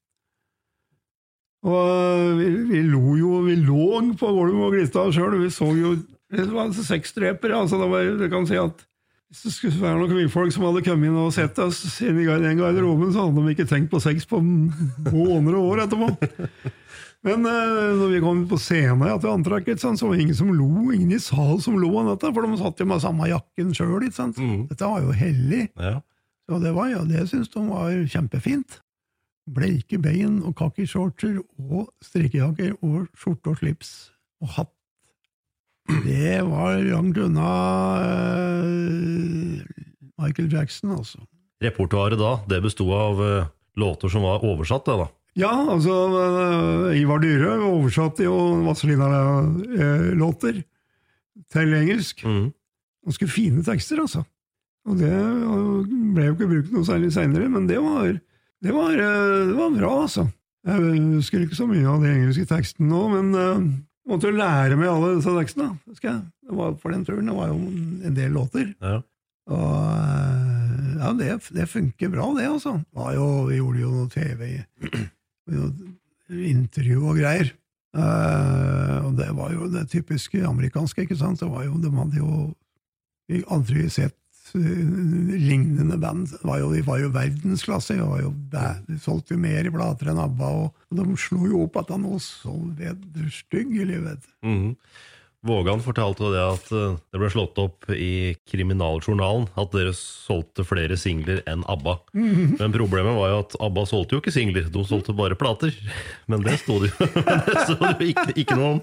Og vi, vi lo jo, vi lå på gulvet og glista sjøl, vi så jo det var seks drepere, altså det var, du kan si at hvis det skulle være noen kvinnfolk som hadde kommet inn og sett oss inn i den garderoben, så hadde de ikke tenkt på sex på måneder og år etterpå. Men uh, når vi kom på scenen til antrekk, ikke sant, så var det ingen som lo, ingen i salen som lo av dette, for de satt jo med samme jakken sjøl. Dette var jo hellig. Ja. Og det, var, ja, det syns de var kjempefint. Bleike bein og kakishortser og strikkejakker og skjorte og slips og hatt. Det var langt unna uh, Michael Jackson, altså. Repertoaret da, det besto av uh, låter som var oversatt, det da. Ja, altså eh, Ivar Dyre oversatte jo Vazelina-låter til engelsk. Ganske fine tekster, altså. Og det eh, ble jo ikke brukt noe særlig seinere, men det var, det, var, eh, det var bra, altså. Jeg husker ikke så mye av de engelske tekstene nå, men uh, måtte jo lære meg alle disse tekstene. husker jeg. Det var, for den turen det var jo en del låter. Ja. Og eh, ja, det, det funker bra, det, altså. Var jo, vi gjorde jo noe TV, intervju og greier. Uh, og det var jo det typiske amerikanske, ikke sant. Det var jo, de hadde jo aldri sett eh, lignende band. De var jo, de var jo verdensklasse. De, var jo, de solgte jo mer i plater enn ABBA, og de slo jo opp at han var så vederstyggelig, vet du. Mhm. Vågan fortalte det at eh, det ble slått opp i Kriminaljournalen at dere solgte flere singler enn ABBA. Mhm. Men problemet var jo at ABBA solgte jo ikke singler, de solgte bare plater. Men det sto det jo, det sto det jo ikke, ikke noe om.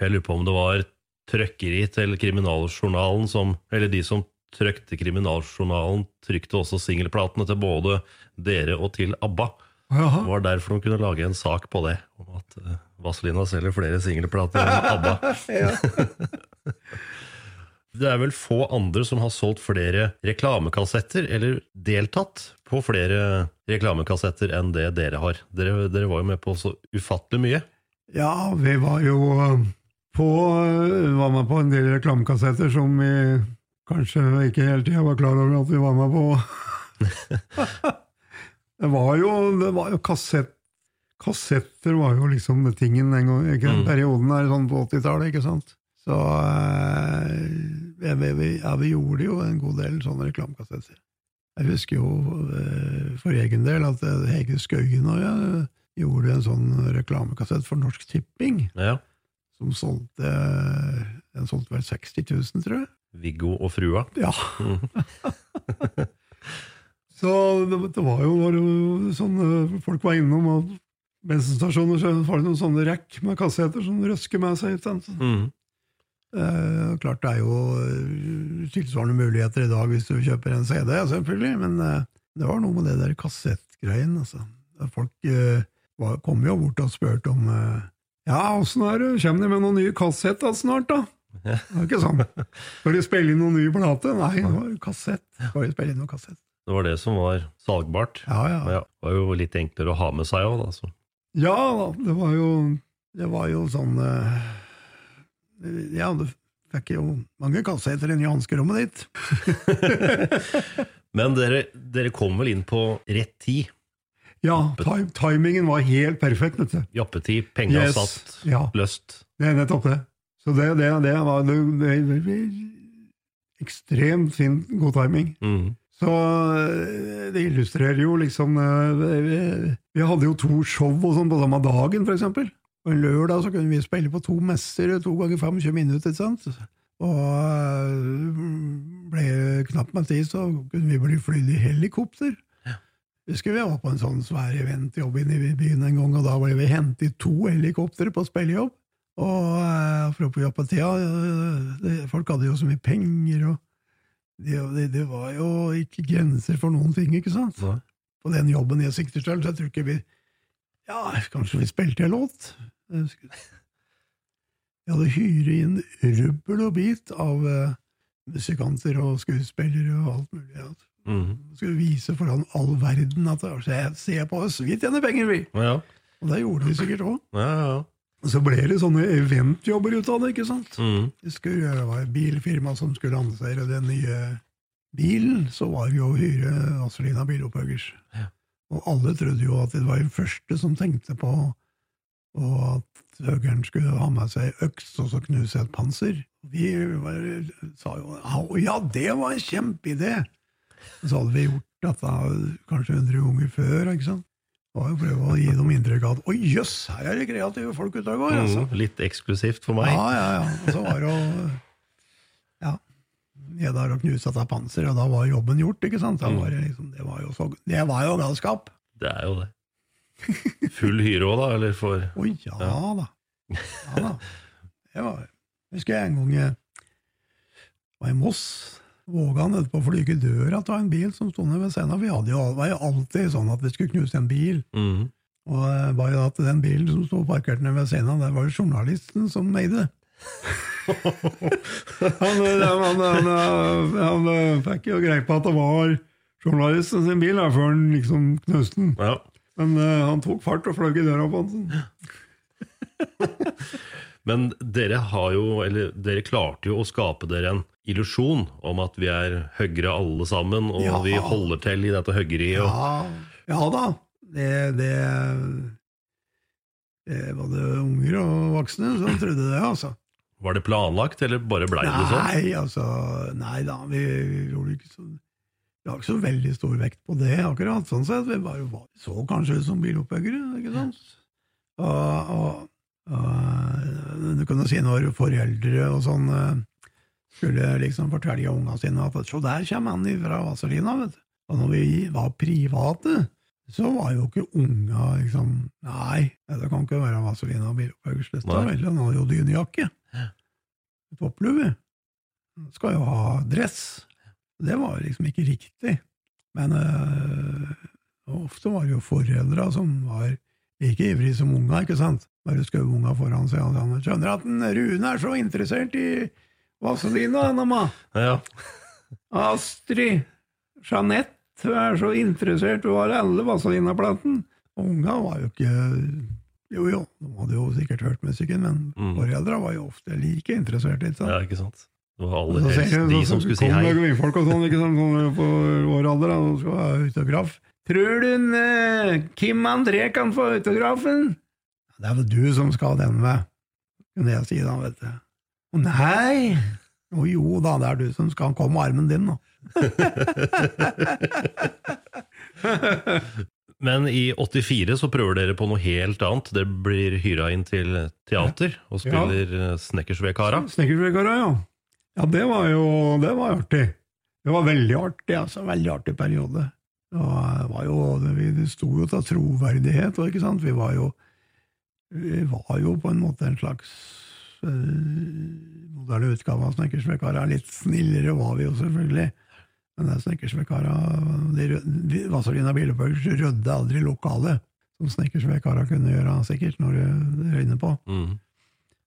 Jeg lurer på om det var trøkkeri til Kriminaljournalen som Eller de som trykte Kriminaljournalen, trykte også singelplatene til både dere og til ABBA. Jaha. Det var derfor de kunne lage en sak på det, om at uh, Vazelina selger flere singelplater enn ABBA. Det er vel få andre som har solgt flere reklamekassetter, eller deltatt på flere reklamekassetter enn det dere har. Dere, dere var jo med på så ufattelig mye. Ja, vi var jo eh, på, eh, var med på en del reklamekassetter som vi kanskje ikke hele tida var klar over at vi var med på. det var jo, det var jo kassett, Kassetter var jo liksom tingen den gang, ikke? Mm. perioden her sånn på 80-tallet, ikke sant? Så eh, vi, vi, ja, vi gjorde jo en god del sånne reklamekassetter. Jeg husker jo eh, for egen del at eh, Hege Skaugen og jeg gjorde en sånn reklamekassett for Norsk Tipping, Ja. som solgte Den solgte vel 60 000, tror jeg. Viggo og frua. Ja. Mhm. Så det, det var jo, var sånn eh, Folk var innom, og bensinstasjoner så var det noen sånne rekk med kassetter som røsker med seg. Mm. Eh, klart det er jo eh, tilsvarende muligheter i dag hvis du kjøper en CD, selvfølgelig, men eh, det var noe med det der kassettgreien. Altså. Folk eh, var, kom jo bort og spurte om eh, Ja, åssen er det, kommer de med noen nye kassetter snart, da? Det var ikke sånn. Skal de spille inn noen nye plate? Nei, det var kassett. Skal de spille inn noen kassett? Det var det som var salgbart. Ja, ja. Det var jo litt enklere å ha med seg òg, da. Så. Ja da, det var jo, det var jo sånn eh, Ja, du fikk jo mange kassetter inn i hanskerommet ditt. Men dere, dere kom vel inn på rett tid? Ja, time, timingen var helt perfekt, vet du. Jappetid, penga Yes, satt ja. løst. Det er nettopp det. Så det, det, det var det, ekstremt fin, god timing. Mhm. Så eh, det illustrerer jo liksom eh, Vi, vi hadde jo to show og sånn på samme dagen, for eksempel. På en lørdag så kunne vi spille på to messer, to ganger 25 minutter, ikke sant? Og eh, ble knapt med tid, så kunne vi bli flydd i helikopter. Husker vi var på en sånn svær eventjobb inne i byen en gang, og da ble vi hentet i to helikoptre på spillejobb. Og apropos tida folk hadde jo så mye penger, og det, det, det var jo ikke grenser for noen ting, ikke sant? På den jobben jeg sikter til, så jeg tror ikke vi Ja, kanskje vi spilte en låt? Vi hadde hyret inn rubbel og bit av uh, musikanter og skuespillere og alt mulig. Ja. Mhm. Skulle vise foran all verden at se, se på oss, vi tjener penger, vi! Ja, Og det gjorde vi sikkert òg. ja, ja. Og så ble det sånne eventjobber ut av det, ikke sant? Mm. Det, skulle, det var et bilfirma som skulle annonsere den nye bilen, så var det jo å hyre Azelina Bilopphøggers. Og alle trodde jo at det var den første som tenkte på og at høgeren skulle ha med seg øks og så knuse et panser. Vi var, sa jo «Å, ja, det var en kjempeidé! Så hadde vi gjort dette kanskje 100 ganger før, ikke sant? Jo prøve å gi dem inntrykk av at oi, jøss, her er det kreative folk ute og går. altså. Mm, litt eksklusivt for meg. Ja, ja, ja. Og så var det jo Ja. Nede der og knuse seg panser, og da var jobben gjort, ikke sant? Mm. var det, liksom, det, var jo så, det var jo galskap. Det er jo det. Full hyre òg, da? Eller for Oi, ja, da. Ja da. Det var, husker jeg en gang jeg var i Moss. Våga han etterpå å flyge døra av en bil som sto nede ved scenen. Vi hadde jo, det var jo alltid sånn at vi skulle knuse en bil. Mm. Og var bare at den bilen som sto parkert nede ved scenen, der var det journalisten som eide det. han, eh, han, han, han, han eh, fikk jo greie på at det var journalisten sin bil før han liksom knuste den. Ja. Men uh, han tok fart og fløy i døra på den. Men dere har jo, eller dere klarte jo å skape dere en illusjon om at vi er høggere alle sammen, og Ja. vi holder til i dette høggeriet. Og, Ja, ja da. Det, det, det var det unger og voksne som trodde det, altså. Var det planlagt, eller bare blei det sånn? Nei, altså, nei da, vi, vi gjorde ikke så Vi har ikke så veldig stor vekt på det, akkurat. sånn sett. Vi bare var, så kanskje ut som bilopphøggere, ikke sant? Og, og, og du kan jo si når foreldre og sånn eh, skulle liksom fortelle unga sine at så der kommer han fra Vazelina, vet du. Og når vi var private, så var jo ikke unga liksom Nei, det kan ikke være Vazelina Nei. vel, han har jo dynejakke. Topplue. Skal jo ha dress. Det var liksom ikke riktig. Men øh, ofte var det jo foreldra som var like ivrige som unga, ikke sant? Bare skjøv unga foran seg. Han skjønner at den Rune er så interessert i Vazelina, mamma. Ja. Astrid Jeanette hun er så interessert, hun har alle Vazelina-platen. Ungene Unga var jo ikke Jo jo, de hadde jo sikkert hørt musikken, men Mm. foreldra var jo ofte like interessert. Ikke sant? ja, ikke sant? Det var aller helst de som skulle si hei. det folk og sånn, ikke sant, sånn på vår alder, da, og skal ha autograf. Tror du eh, Kim André kan få autografen? Det er vel du som skal ha den med, kunne jeg si da, vet du. Å nei! Jo, da, det er du som skal komme med armen din, nå. Men i 84 så prøver dere på noe helt annet. Dere blir hyra inn til teater og spiller ja. Snekkersvedkara. Snekkersvedkara, ja. Ja, det var jo det var artig. Det var veldig artig, altså. Veldig artig periode. Det var jo, det, sto jo til troverdighet, ikke sant. Vi var jo, vi var jo på en måte en slags moderne utgave av Snekkersvedkara. Litt snillere var vi jo selvfølgelig. Men det er Snekkersvedkara Vazelina Bilepøls rødde aldri lokalet, som Snekkersvedkara kunne gjøre, sikkert, når det røyner på. Mm.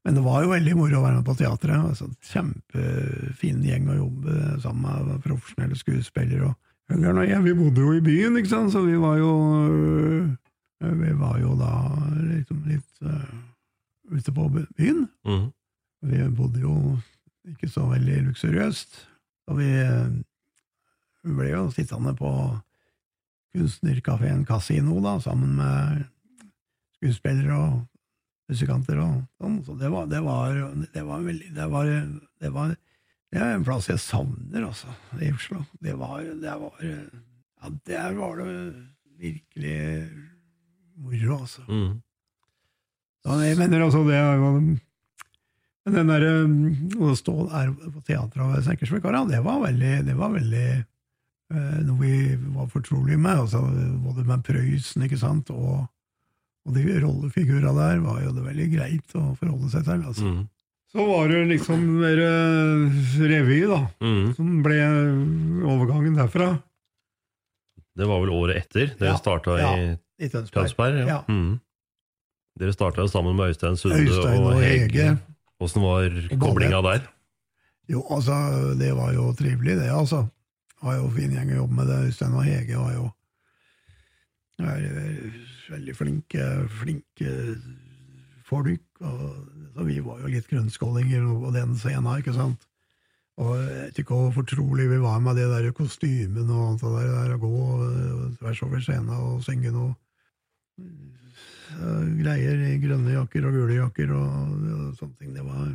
Men det var jo veldig moro å være med på teatret. Altså, kjempefin gjeng å jobbe sammen med profesjonelle skuespillere. og jeg, vi bodde jo i byen, ikke sant, så vi var jo øh, Vi var jo da liksom litt øh, ute på byen. Mm. Vi bodde jo ikke så veldig luksuriøst. Og vi, øh, ble jo sittende på kunstnerkafeen Casino da, sammen med skuespillere og musikanter og sånn. Så det var, det var, det var veldig det var, det var, det er en plass jeg savner, altså, i Oslo. Det var, det var Ja, der var det virkelig moro, altså. Mm. Så jeg mener altså, det den der, Å stå der på teatret og Snekkersvedkara, det var veldig, det var veldig eh, noe vi var fortrolige med. Altså, både med Prøysen ikke sant, og, og de rollefigurene der var jo det veldig greit å forholde seg til. altså. Mm. Så var det liksom mer eh, revy, da, Mm. som ble overgangen derfra. Det var vel året etter dere Ja, starta ja, i I Tønsberg. Tønsberg? Ja. Ja. Mm. Dere starta sammen med Øystein Sunde Øystein og Hege. Åssen var koblinga der? Jo, altså, det var jo trivelig, det, altså. Det var jo fin gjeng å jobbe med. det. Øystein og Hege var jo er, veldig flinke, flinke folk. Og, så vi var jo litt grønnskålinger på den scenen, ikke sant. Og jeg vet ikke hvor fortrolig vi var med det der kostymen og alt det der, der å gå øh, tvers over scenen og synge noe greier i grønne jakker og gule jakker og, og sånne ting. Det var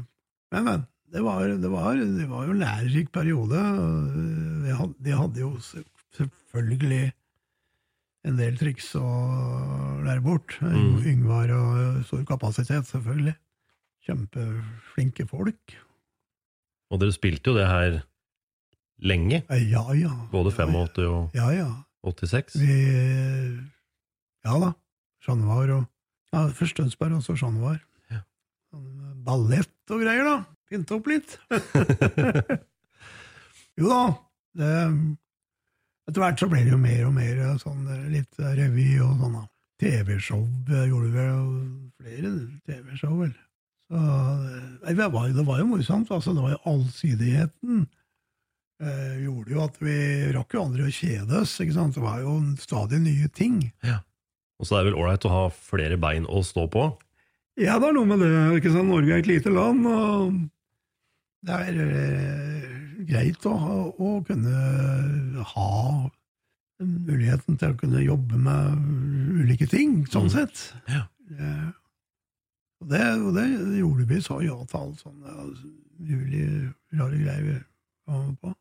Men, men. Det var, det, var, det var jo en lærerik periode. De hadde, de hadde jo selvfølgelig en del triks å lære bort. Mm. Yngvar og stor kapasitet, selvfølgelig. Kjempeflinke folk. Og dere spilte jo det her lenge. Ja, ja. Både 85 og Ja, ja. 86. Vi Ja da. Jean Noir og ja, Først Tønsberg, og så Jean Noir. Ja. Ballett og greier, da. Pynte opp litt. jo da. Det, etter hvert så ble det jo mer og mer sånn litt revy og sånn. da. TV-show gjorde vi jo flere TV-show, vel. Så det, var, det var jo morsomt. altså Det var jo allsidigheten. Eh, gjorde jo at vi rakk jo aldri å kjede oss. ikke sant? Det var jo stadig nye ting. Og så er det vel ålreit å ha flere bein å stå på. Ja, det er noe med det. ikke sant? Norge er et lite land, og det er eh, greit å, ha, å kunne ha muligheten til å kunne jobbe med ulike ting, sånn Mm. sett. Ja. Eh, og, det, og det gjorde vi, sa ja til alle sånne mulige rare greier vi var med på.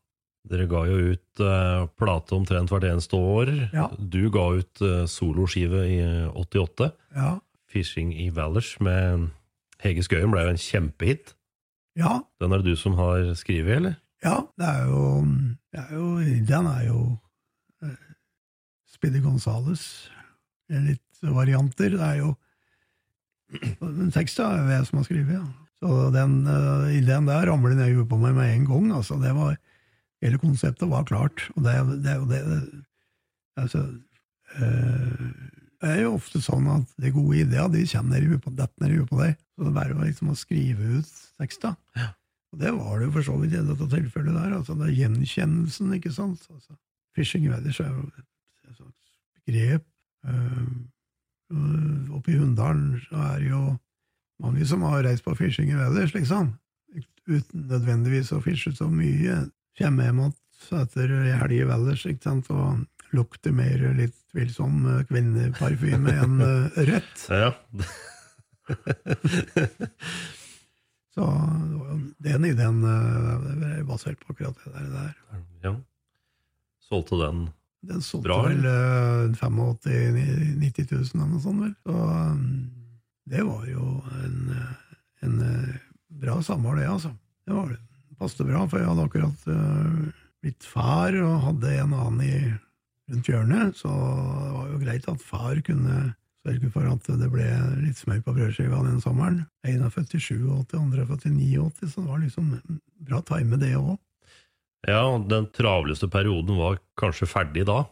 Dere ga jo ut uh, plate omtrent hvert eneste år. Ja. Du ga ut uh, soloskive i eh, 88. Ja. 'Fishing i Valers' med Hege Skøyen ble jo en kjempehit. Ja, Den er det du som har skrevet, eller? Ja, det er jo, det er jo Den er jo uh, Speedy Gonzales. Litt varianter. Det er jo Den teksten er jo jeg som har skrevet, ja. Så den uh, ideen der ramler ned i huet på meg med en gang. altså det var Hele konseptet var klart. Og det, det er jo det altså, øh, Det er jo ofte sånn at de gode ideene de kommer ned i huet på, i på deg. Så det er bare liksom å skrive ut tekster. Og det var det jo for så vidt i dette tilfellet der. altså Det er gjenkjennelsen, ikke sant. Altså, Fishing weathers er jo et slags begrep. Uh, oppe i Hunndalen er det jo mange som har reist på fishing weathers, liksom. Uten nødvendigvis å fishe så mye. Kommer hjem igjen etter ei helg ellers ikke sant, og lukter mer litt tvilsom eh, kvinneparfyme enn eh, rødt. Ja. Så den ideen er basert på akkurat det der. der. ja. Solgte den Den solgte Bra, vel eh, 85 000-90 000 eller noe sånt. vel. Så um, det var jo en, eh, en eh, bra samhold, det, altså. Det var det. Passet bra, for jeg hadde akkurat eh, blitt far og hadde en annen i, rundt hjørnet, så det var jo greit at far kunne sørge for at det ble litt smør på brødskiva den sommeren. En er født i 87, andre er født i 89, så det var liksom bra time, det òg. Ja, den travleste perioden var kanskje ferdig da?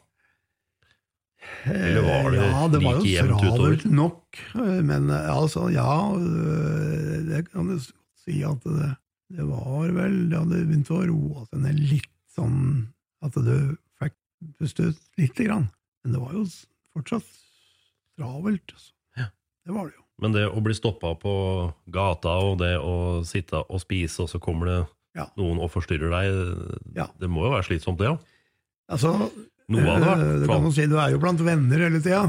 Eller var det Eh, ja, det var like jo jevnt utover? travelt nok, eh, men eh, altså, ja, eh, det kan du si at det, det var vel Det hadde begynt å roe seg ned litt sånn at du fikk puste ut lite grann. Men det var jo fortsatt travelt, altså. Det var det jo. Men det å bli stoppa på gata, og det å sitte og spise, og så kommer det noen og forstyrrer deg, det må jo være slitsomt, det òg? Altså, Noe av det, eh, du kan man si du er jo blant venner hele tida.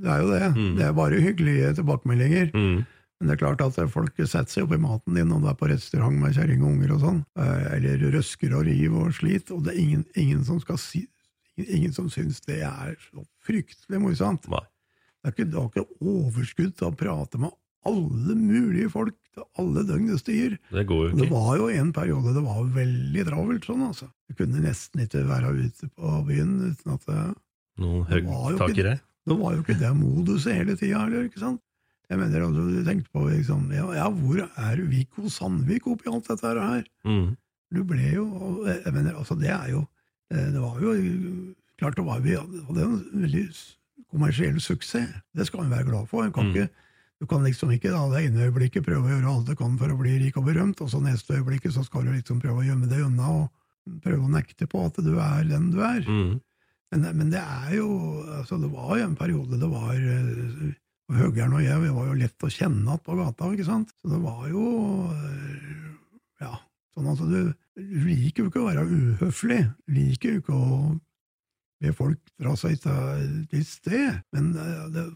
Det er jo det. Mm. Det er bare hyggelige tilbakemeldinger. Men det er klart at folk setter seg opp i maten din når du er på restaurant med kjerring og unger og sånn, eh, eller røsker og river og slit, og det er ingen, ingen som skal si Ingen som syns det er så fryktelig morsomt. Det er ikke, du har ikke overskudd til å prate med alle mulige folk til alle døgnets tider. Det går jo ikke. Det var jo en periode det var veldig travelt sånn, altså. Du kunne nesten ikke være ute på byen uten at det, Noen det høgtakere? det var jo ikke det moduset hele tida heller, ikke sant? Jeg mener, altså, du tenkte på liksom, ja, ja, hvor er Viggo Sandvik oppi alt dette her? Mm. Du ble jo Jeg mener, altså, det er jo eh, Det var jo klart det var vi hadde en veldig kommersiell suksess. Det skal vi være glad for. Kan Mm. ikke, du kan liksom ikke da, det ene øyeblikket prøve å gjøre alt du kan for å bli rik og berømt, og så neste øyeblikket så skal du liksom prøve å gjemme deg unna og prøve å nekte på at du er den du er. Mm. Men, men det er jo altså Det var jo en periode det var eh, og Høgern og jeg vi var jo lett å kjenne igjen på gata, ikke sant? Så det var jo eh, Ja, sånn at du, du liker jo ikke å være uhøflig. Du liker jo ikke å be folk dra seg til et sted. Men eh, det,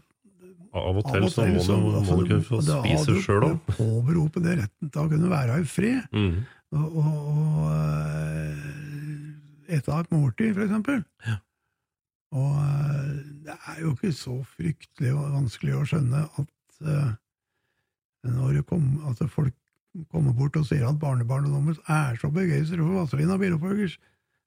Av og til så må du, må altså, du kunne få spise sjøl òg. Påberope det retten til å kunne være i fred. Mm. Og, og, og eh, ete et måltid, for eksempel. Og eh, det er jo ikke så fryktelig og vanskelig å skjønne at eh, når kom, at folk kommer bort og sier at barnebarnet deres er så begeistret for Vazelina Bilopphøggers.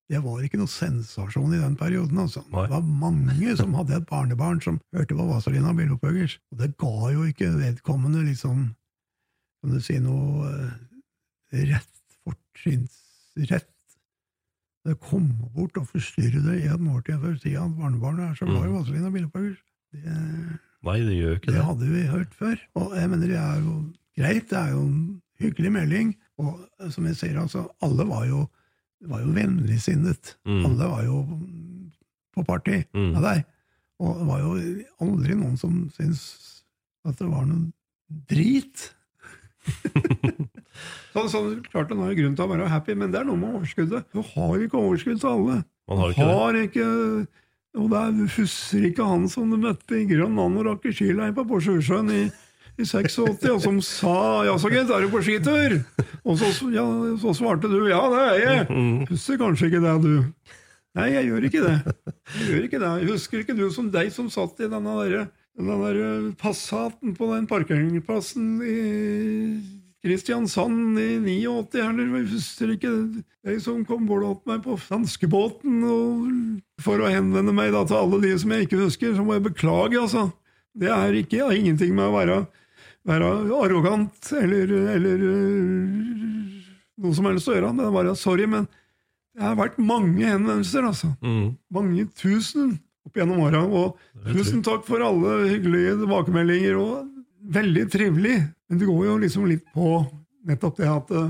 Det var ikke noe sensasjon i den perioden. altså. Det var mange som hadde et barnebarn som hørte på Vazelina Bilopphøggers. Og det ga jo ikke vedkommende liksom Kan du si noe eh, rett, fortrinnsrett det kom bort og forstyrret det i et måltid for si at barnebarnet er så glad i Mm. Vazelina Bilopphøggers. Det, Nei, det gjør ikke det det. hadde vi hørt før. Og jeg mener det er jo greit, det er jo en hyggelig melding. Og eh, som jeg ser, altså, alle var jo, var jo vennligsinnet. Mm. Alle var jo på party Mm. med deg. Og det var jo aldri noen som syntes at det var noe drit. så, så klart Han har grunn til å være happy, men det er noe med overskuddet. Du har ikke overskudd til alle. Man har ikke har ikke Og det er fusser ikke han som du møtte i Grønn Anorakk i skileir på Porsgrunnsjøen i, i 86, og som sa 'ja så gitt, er du på skitur?' Og så, ja, så svarte du 'ja, det er jeg'. Husker kanskje ikke det, du. Nei, jeg gjør ikke det. Jeg gjør ikke det. Jeg husker ikke du som deg som satt i denne der, denne der Passaten på den parkeringsplassen i Kristiansand i 89, eller jeg husker ikke Jeg som kom bort meg på franskebåten og for å henvende meg da til alle de som jeg ikke husker, så må jeg beklage, altså. Det er ikke har ingenting med å være, være arrogant eller, eller øh, noe som helst å gjøre, men det er bare sorry, men det har vært mange henvendelser, altså. Mm. Mange tusen opp gjennom åra. Og tusen takk for alle hyggelige tilbakemeldinger, og veldig trivelig. Men det går jo liksom litt på nettopp det at eh,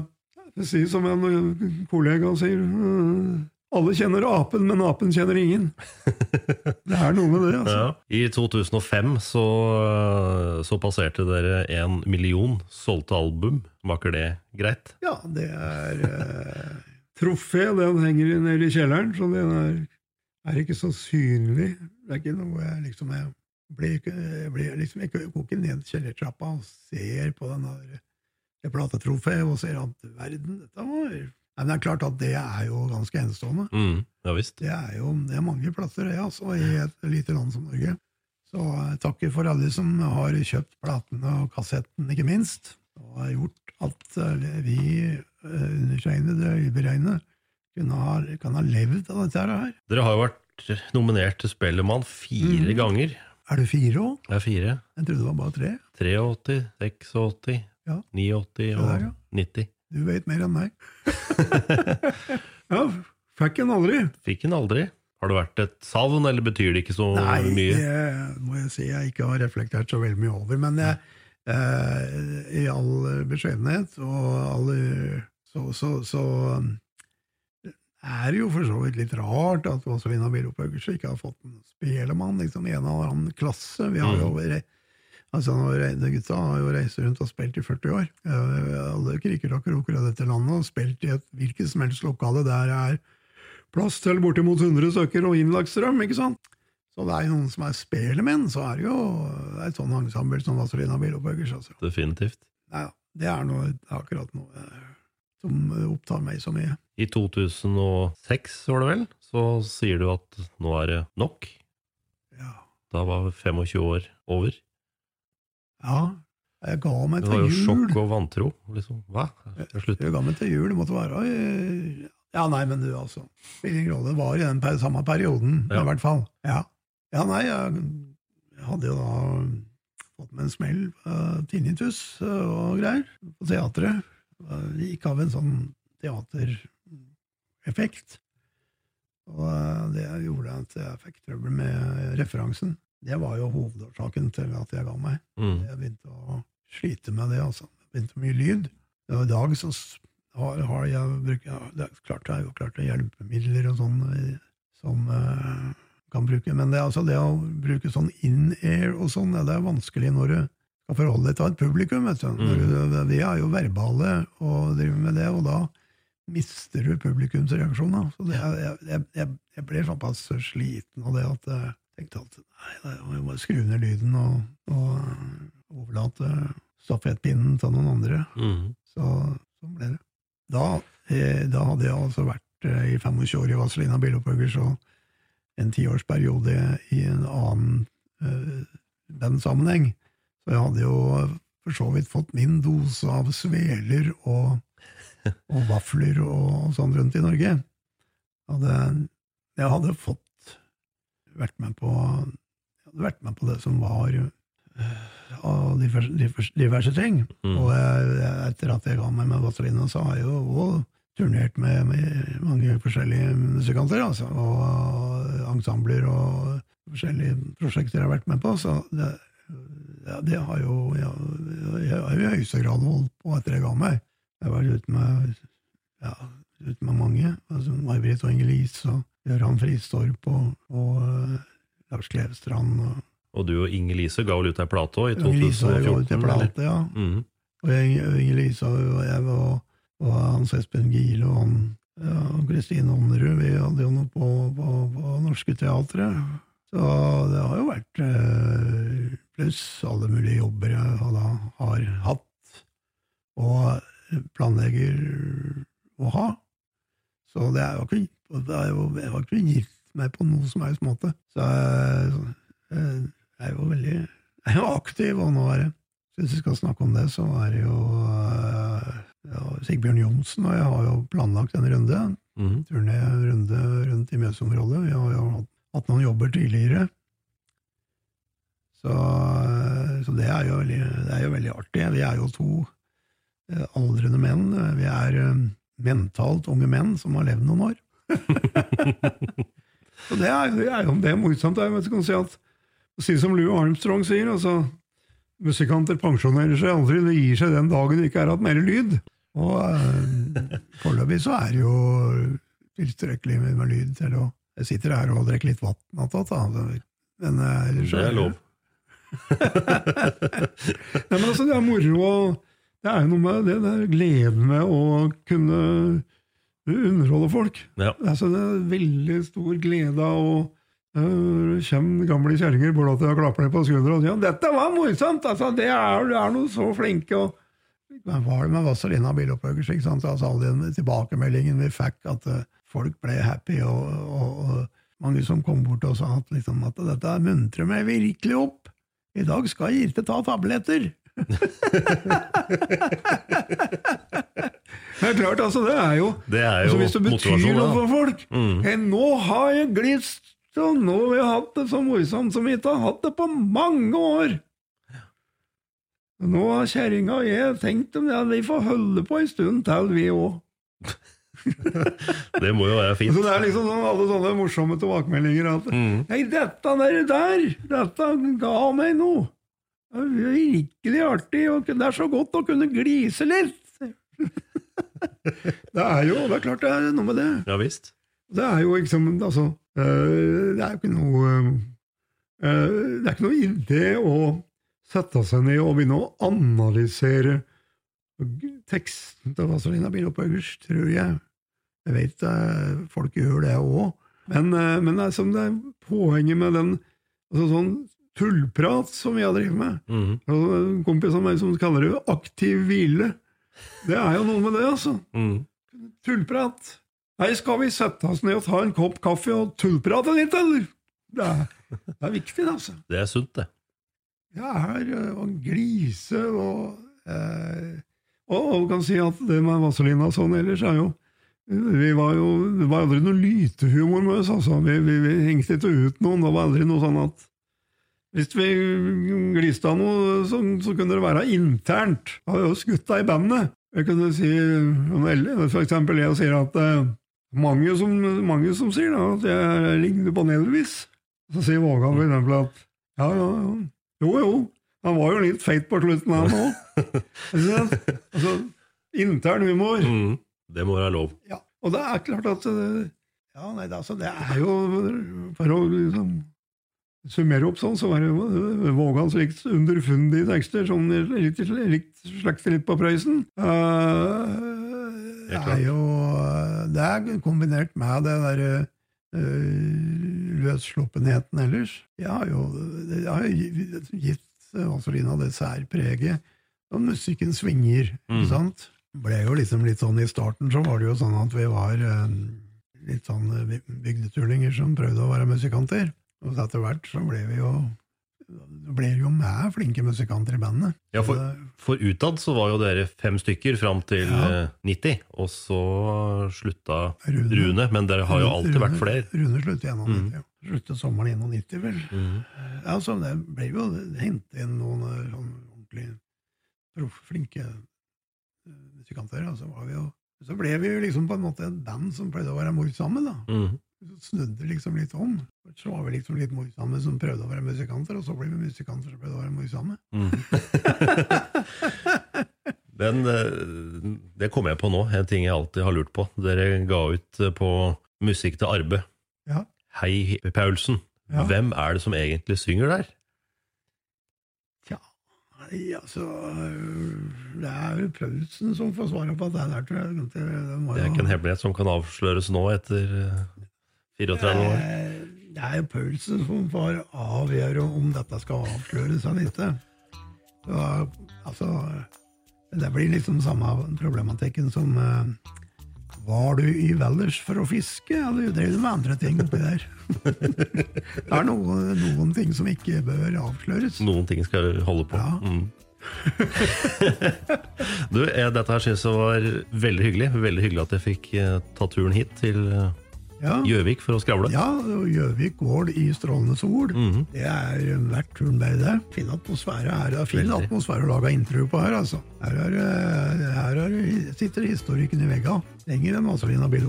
Det sier som en eh, kollega sier eh, Alle kjenner apen, men apen kjenner ingen. Det er noe med det, altså. Ja. I 2005 så, så passerte dere en million solgte album. Var ikke det greit? Ja, det er eh, trofé. Den henger nede i kjelleren, så den er, er ikke så synlig. Det er ikke noe jeg liksom Jeg blir blir liksom ikke, ikke ned kjellertrappa og ser på den der platetrofeet og ser at verden, dette var Nei, men det er klart at det er jo ganske enestående. Mm. Ja visst. Det er jo det er mange plasser, det, altså, i et lite land som Norge. Så jeg takker for alle som har kjøpt platene og kassetten, ikke minst, og har gjort at eh, vi eh, undertegnede, uberegnede, ha, kan ha levd av dette her. Dere har jo vært nominert til Spellemann fire mm. ganger. Er du fire òg? Jeg er fire. Jeg trodde det var bare tre. 83, 86, Ja. 89 Se og der, ja. 90. Du vet mer enn meg. ja, fikk en aldri. Fikk en aldri. Har det vært et savn, eller betyr det ikke så Nei, mye? det må jeg si jeg ikke har reflektert så veldig mye over. Men jeg, eh, i all beskjedenhet og all så, så, så er jo for så vidt litt rart at Vazelina Bilopphøggers ikke har fått en spelemann, liksom en eller annen klasse. Vi har jo re- altså nå re- de Gutta har jo reist rundt og spilt i 40 år. Eh, Alle kriker og kroker av dette landet og spilt i et hvilket som helst lokale der det er plass til bortimot 100 stykker og innlagt strøm, ikke sant? Så det er jo noen som er spelemenn, så er det jo et sånn ensemble som Vazelina Bilopphøggers. Altså. Definitivt. Nei, det er noe, akkurat noe eh, som opptar meg så mye. I 2006, var det vel, så sier du at nå er det nok. Ja. Da var 25 år over. Ja, jeg ga meg til jul. Det var jo sjokk og vantro. Liksom. Hva? Er. Jeg ga meg til jul, det måtte være Ja, nei, men du, altså. Spiller ingen rolle. Det var i den per samme perioden, Ja. i hvert fall. Ja, ja nei, jeg, jeg hadde jo da fått meg en smell uh, tinnitus eh, og greier på teatret. Uh, gikk av en sånn teatereffekt. Og eh, det gjorde at jeg fikk trøbbel med referansen. Det var jo hovedårsaken til at jeg ga meg. Mm. Jeg begynte å slite med det. altså. Det begynte mye lyd. Og I dag så har, har jeg brukt ja, det er klart Jeg har jo klart hjelpemidler og sånn eh, som uh, kan bruke, men det, altså, det å bruke sånn in-air og sånn, det er vanskelig når du skal forholde deg til et publikum. vet du. Du vi er jo verbale og driver med det, og da mister du publikumsreaksjonen. Så det, jeg, jeg, jeg, ble såpass sliten av det at jeg tenkte at nei, jeg må skru ned lyden og, og overlate stafettpinnen til noen andre. Mhm. Så sånn ble det. Da, eh, da hadde jeg altså vært eh, i 25 år i Vazelina Bilopphøggers, og en tiårsperiode i en annen uh, bandsammenheng. Så jeg hadde jo for så vidt fått min dose av sveler og, og vafler og sånn rundt i Norge. Hadde, jeg hadde fått vært med på vært med på det som var uh, av diverse, diverse, diverse ting. Mm. Og jeg, etter at jeg ga meg med Vazelina, så har jeg jo òg turnert med, med mange forskjellige musikanter, altså, og ensembler og forskjellige prosjekter jeg har vært med på. Så det, ja, det har jo jeg, jeg har jo i høyeste grad holdt på etter jeg ga meg. Jeg har vært ute med, ja, ut med mange. altså May-Britt Inger-Lise og Gøran Fristorp og, og uh, Lars Klevstrand. Og, Og du og Inger-Lise ga vel ut ei plate òg, i Inger-Lise ga ut 2014? en plate, ja. Mm jeg- og Inger-Lise og jeg og, og Hans Espen Gile og han ja, Kristine Ånderud, vi hadde jo noe på, på, på Norske Teatret. Så det har jo vært eh, pluss alle mulige jobber jeg har hatt og planlegger å ha. Så det er jo ikke, det er jo, jeg har ikke gitt meg på noe som helst måte. Så jeg, jeg er jo veldig jeg er jo aktiv, og nå er det hvis vi skal snakke om det, så er det jo eh, ja, Sigbjørn Johnsen og jeg har jo planlagt en runde. Mm. Turné runde rundt i Mjøsområdet. Vi har jo hatt, hatt noen jobber tidligere. Så, eh, så det, er jo veldig, det er jo veldig artig. Vi er jo to eh, aldrende menn. Vi er eh, mentalt unge menn som har levd noen år. og det er, det er jo det er morsomt. Jeg vet kan si at å si som Lou Armstrong sier, altså musikanter pensjonerer seg aldri, det gir seg den dagen det ikke er hatt mer lyd. Og eh, foreløpig så er det jo tilstrekkelig med, med lyd til å Jeg sitter her og drikker litt vann attåt, da. Men eh, ellers Det er lov. Nei, men altså, det er moro, og det er jo noe med det, det er gleden med å kunne underholde folk. Ja. Altså, det er veldig stor glede av å øh, kommer gamle kjerringer bort til og klapper dem på skuldra og sier 'dette var morsomt', altså, det er, du er noe så flinke. og men var det med Vazelina Bilopphøggers, ikke? Altså, alle den tilbakemeldingen vi fikk, at uh, folk ble happy, og, og, og mange som kom bort og sa at, liksom, at dette muntrer meg virkelig opp. I dag skal Girte ta tabletter. det er klart, altså, det er jo Det er altså, Hvis det betyr noe for folk Mm. «Hei, Nå har jeg glist, og nå har vi hatt det så morsomt som vi ikke har hatt det på mange år. Nå har kjerringa og jeg tenkt om at vi får holde på en stund til, vi òg. Det må jo være fint. Så det er liksom sånn, alle sånne morsomme tilbakemeldinger at Mm. Hei, dette der, der, dette ga meg noe. Det virkelig artig, og det er så godt å kunne glise litt. det er jo, det er klart det er noe med det. Ja visst. Det er jo liksom altså, øh, Det er jo ikke noe øh, Det er ikke noe idé å sette seg ned og begynne å analysere teksten til Vazelina Bilopphøggers, tror jeg. Jeg vet folk gjør det òg, men, men det er som det er poenget med den altså sånn tullprat som vi har drevet med. Mm. En kompis av meg som kaller det aktiv hvile. Det er jo noe med det, altså. Mhm. Tullprat. Nei, skal vi sette oss ned og ta en kopp kaffe og tullprate litt, eller? Det er, det er viktig, altså. Det er sunt, det. Ja, her øh, å glise og, eh, og Og kan si at det med Vazelina og sånn ellers er jo vi var jo, Det var aldri noe lytehumor med oss, altså. Vi, vi, vi hengte ikke ut noen. Det var aldri noe sånn at hvis vi gliste av noe, så, så kunne det være internt. Jeg hadde jo gutta i bandet. Jeg kunne si for eksempel, jeg sier at eh, mange, som, mange som sier da, at jeg ligner på Nelvis. Så sier Vågan for eksempel at ja, ja, ja. Jo, jo. Han var jo litt feit på slutten, han òg. altså, intern humor. Mm, Det må være lov. Ja, og det er klart at eh, Ja, nei, det, altså, det er jo For å liksom summere opp sånn, så var det jo eh, Vågans litt underfundige tekster, sånn litt, litt slekter litt på Prøysen. Uh, det er jo Det er kombinert med det derre løssluppenheten ellers. Jeg har jo jeg har gitt Vazelina det særpreget. Og musikken svinger, Mm. ikke sant? ble jo liksom litt sånn I starten så var det jo sånn at vi var uh, litt sånn bygdeturninger som prøvde å være musikanter. Og etter hvert så ble vi jo ble jo med flinke musikanter i bandet. Ja, for, for utad så var jo dere fem stykker fram til Ja. eh, 90, og så slutta Rune. Rune. men dere har jo alltid vært flere. Rune sluttet i 91. Mm. Sluttet sommeren 91, vel. Mm. Ja, så det ble jo hentet inn noen eh, sånn ordentlig proff, flinke eh, musikanter. Og så, var vi jo, så ble vi jo liksom på en måte et band som pleide å være morsomme, da. Mhm. Snudde liksom litt om. Så var vi liksom litt morsomme som prøvde å være musikanter, og så ble vi musikanter som prøvde å være morsomme. Den, eh, det kom jeg på nå, en ting jeg alltid har lurt på. Dere ga ut eh, på Musikk til Arbe. Ja. Hei Paulsen. Ja. Hvem er det som egentlig synger der? Tja, altså øh, Det er jo Paulsen som får svaret på det der, tror jeg. Det, det, Det er ikke en hemmelighet som kan avsløres nå etter eh, 34 år. Eh, Det er jo Paulsen som får avgjøre om dette skal avsløres eller ikke. Så, altså, det blir liksom samme problematikken som eh, Var du i Valdres for å fiske, eller drev du med andre ting oppi der? det er noen, noen ting som ikke bør avsløres. Noen ting skal holde på. Mm. du, eh, dette her synes jeg var veldig hyggelig. Veldig hyggelig at jeg fikk ta turen hit til Ja. Gjøvik for å skravle. Ja, Gjøvik gård i strålende sol. Mhm. Det er verdt turen med det. Fin atmosfære her. Det er fin Veldig. atmosfære å lage intervju på her, altså. Her, er, eh, her er, sitter historikken i vegga. Lenger enn Vazelina bil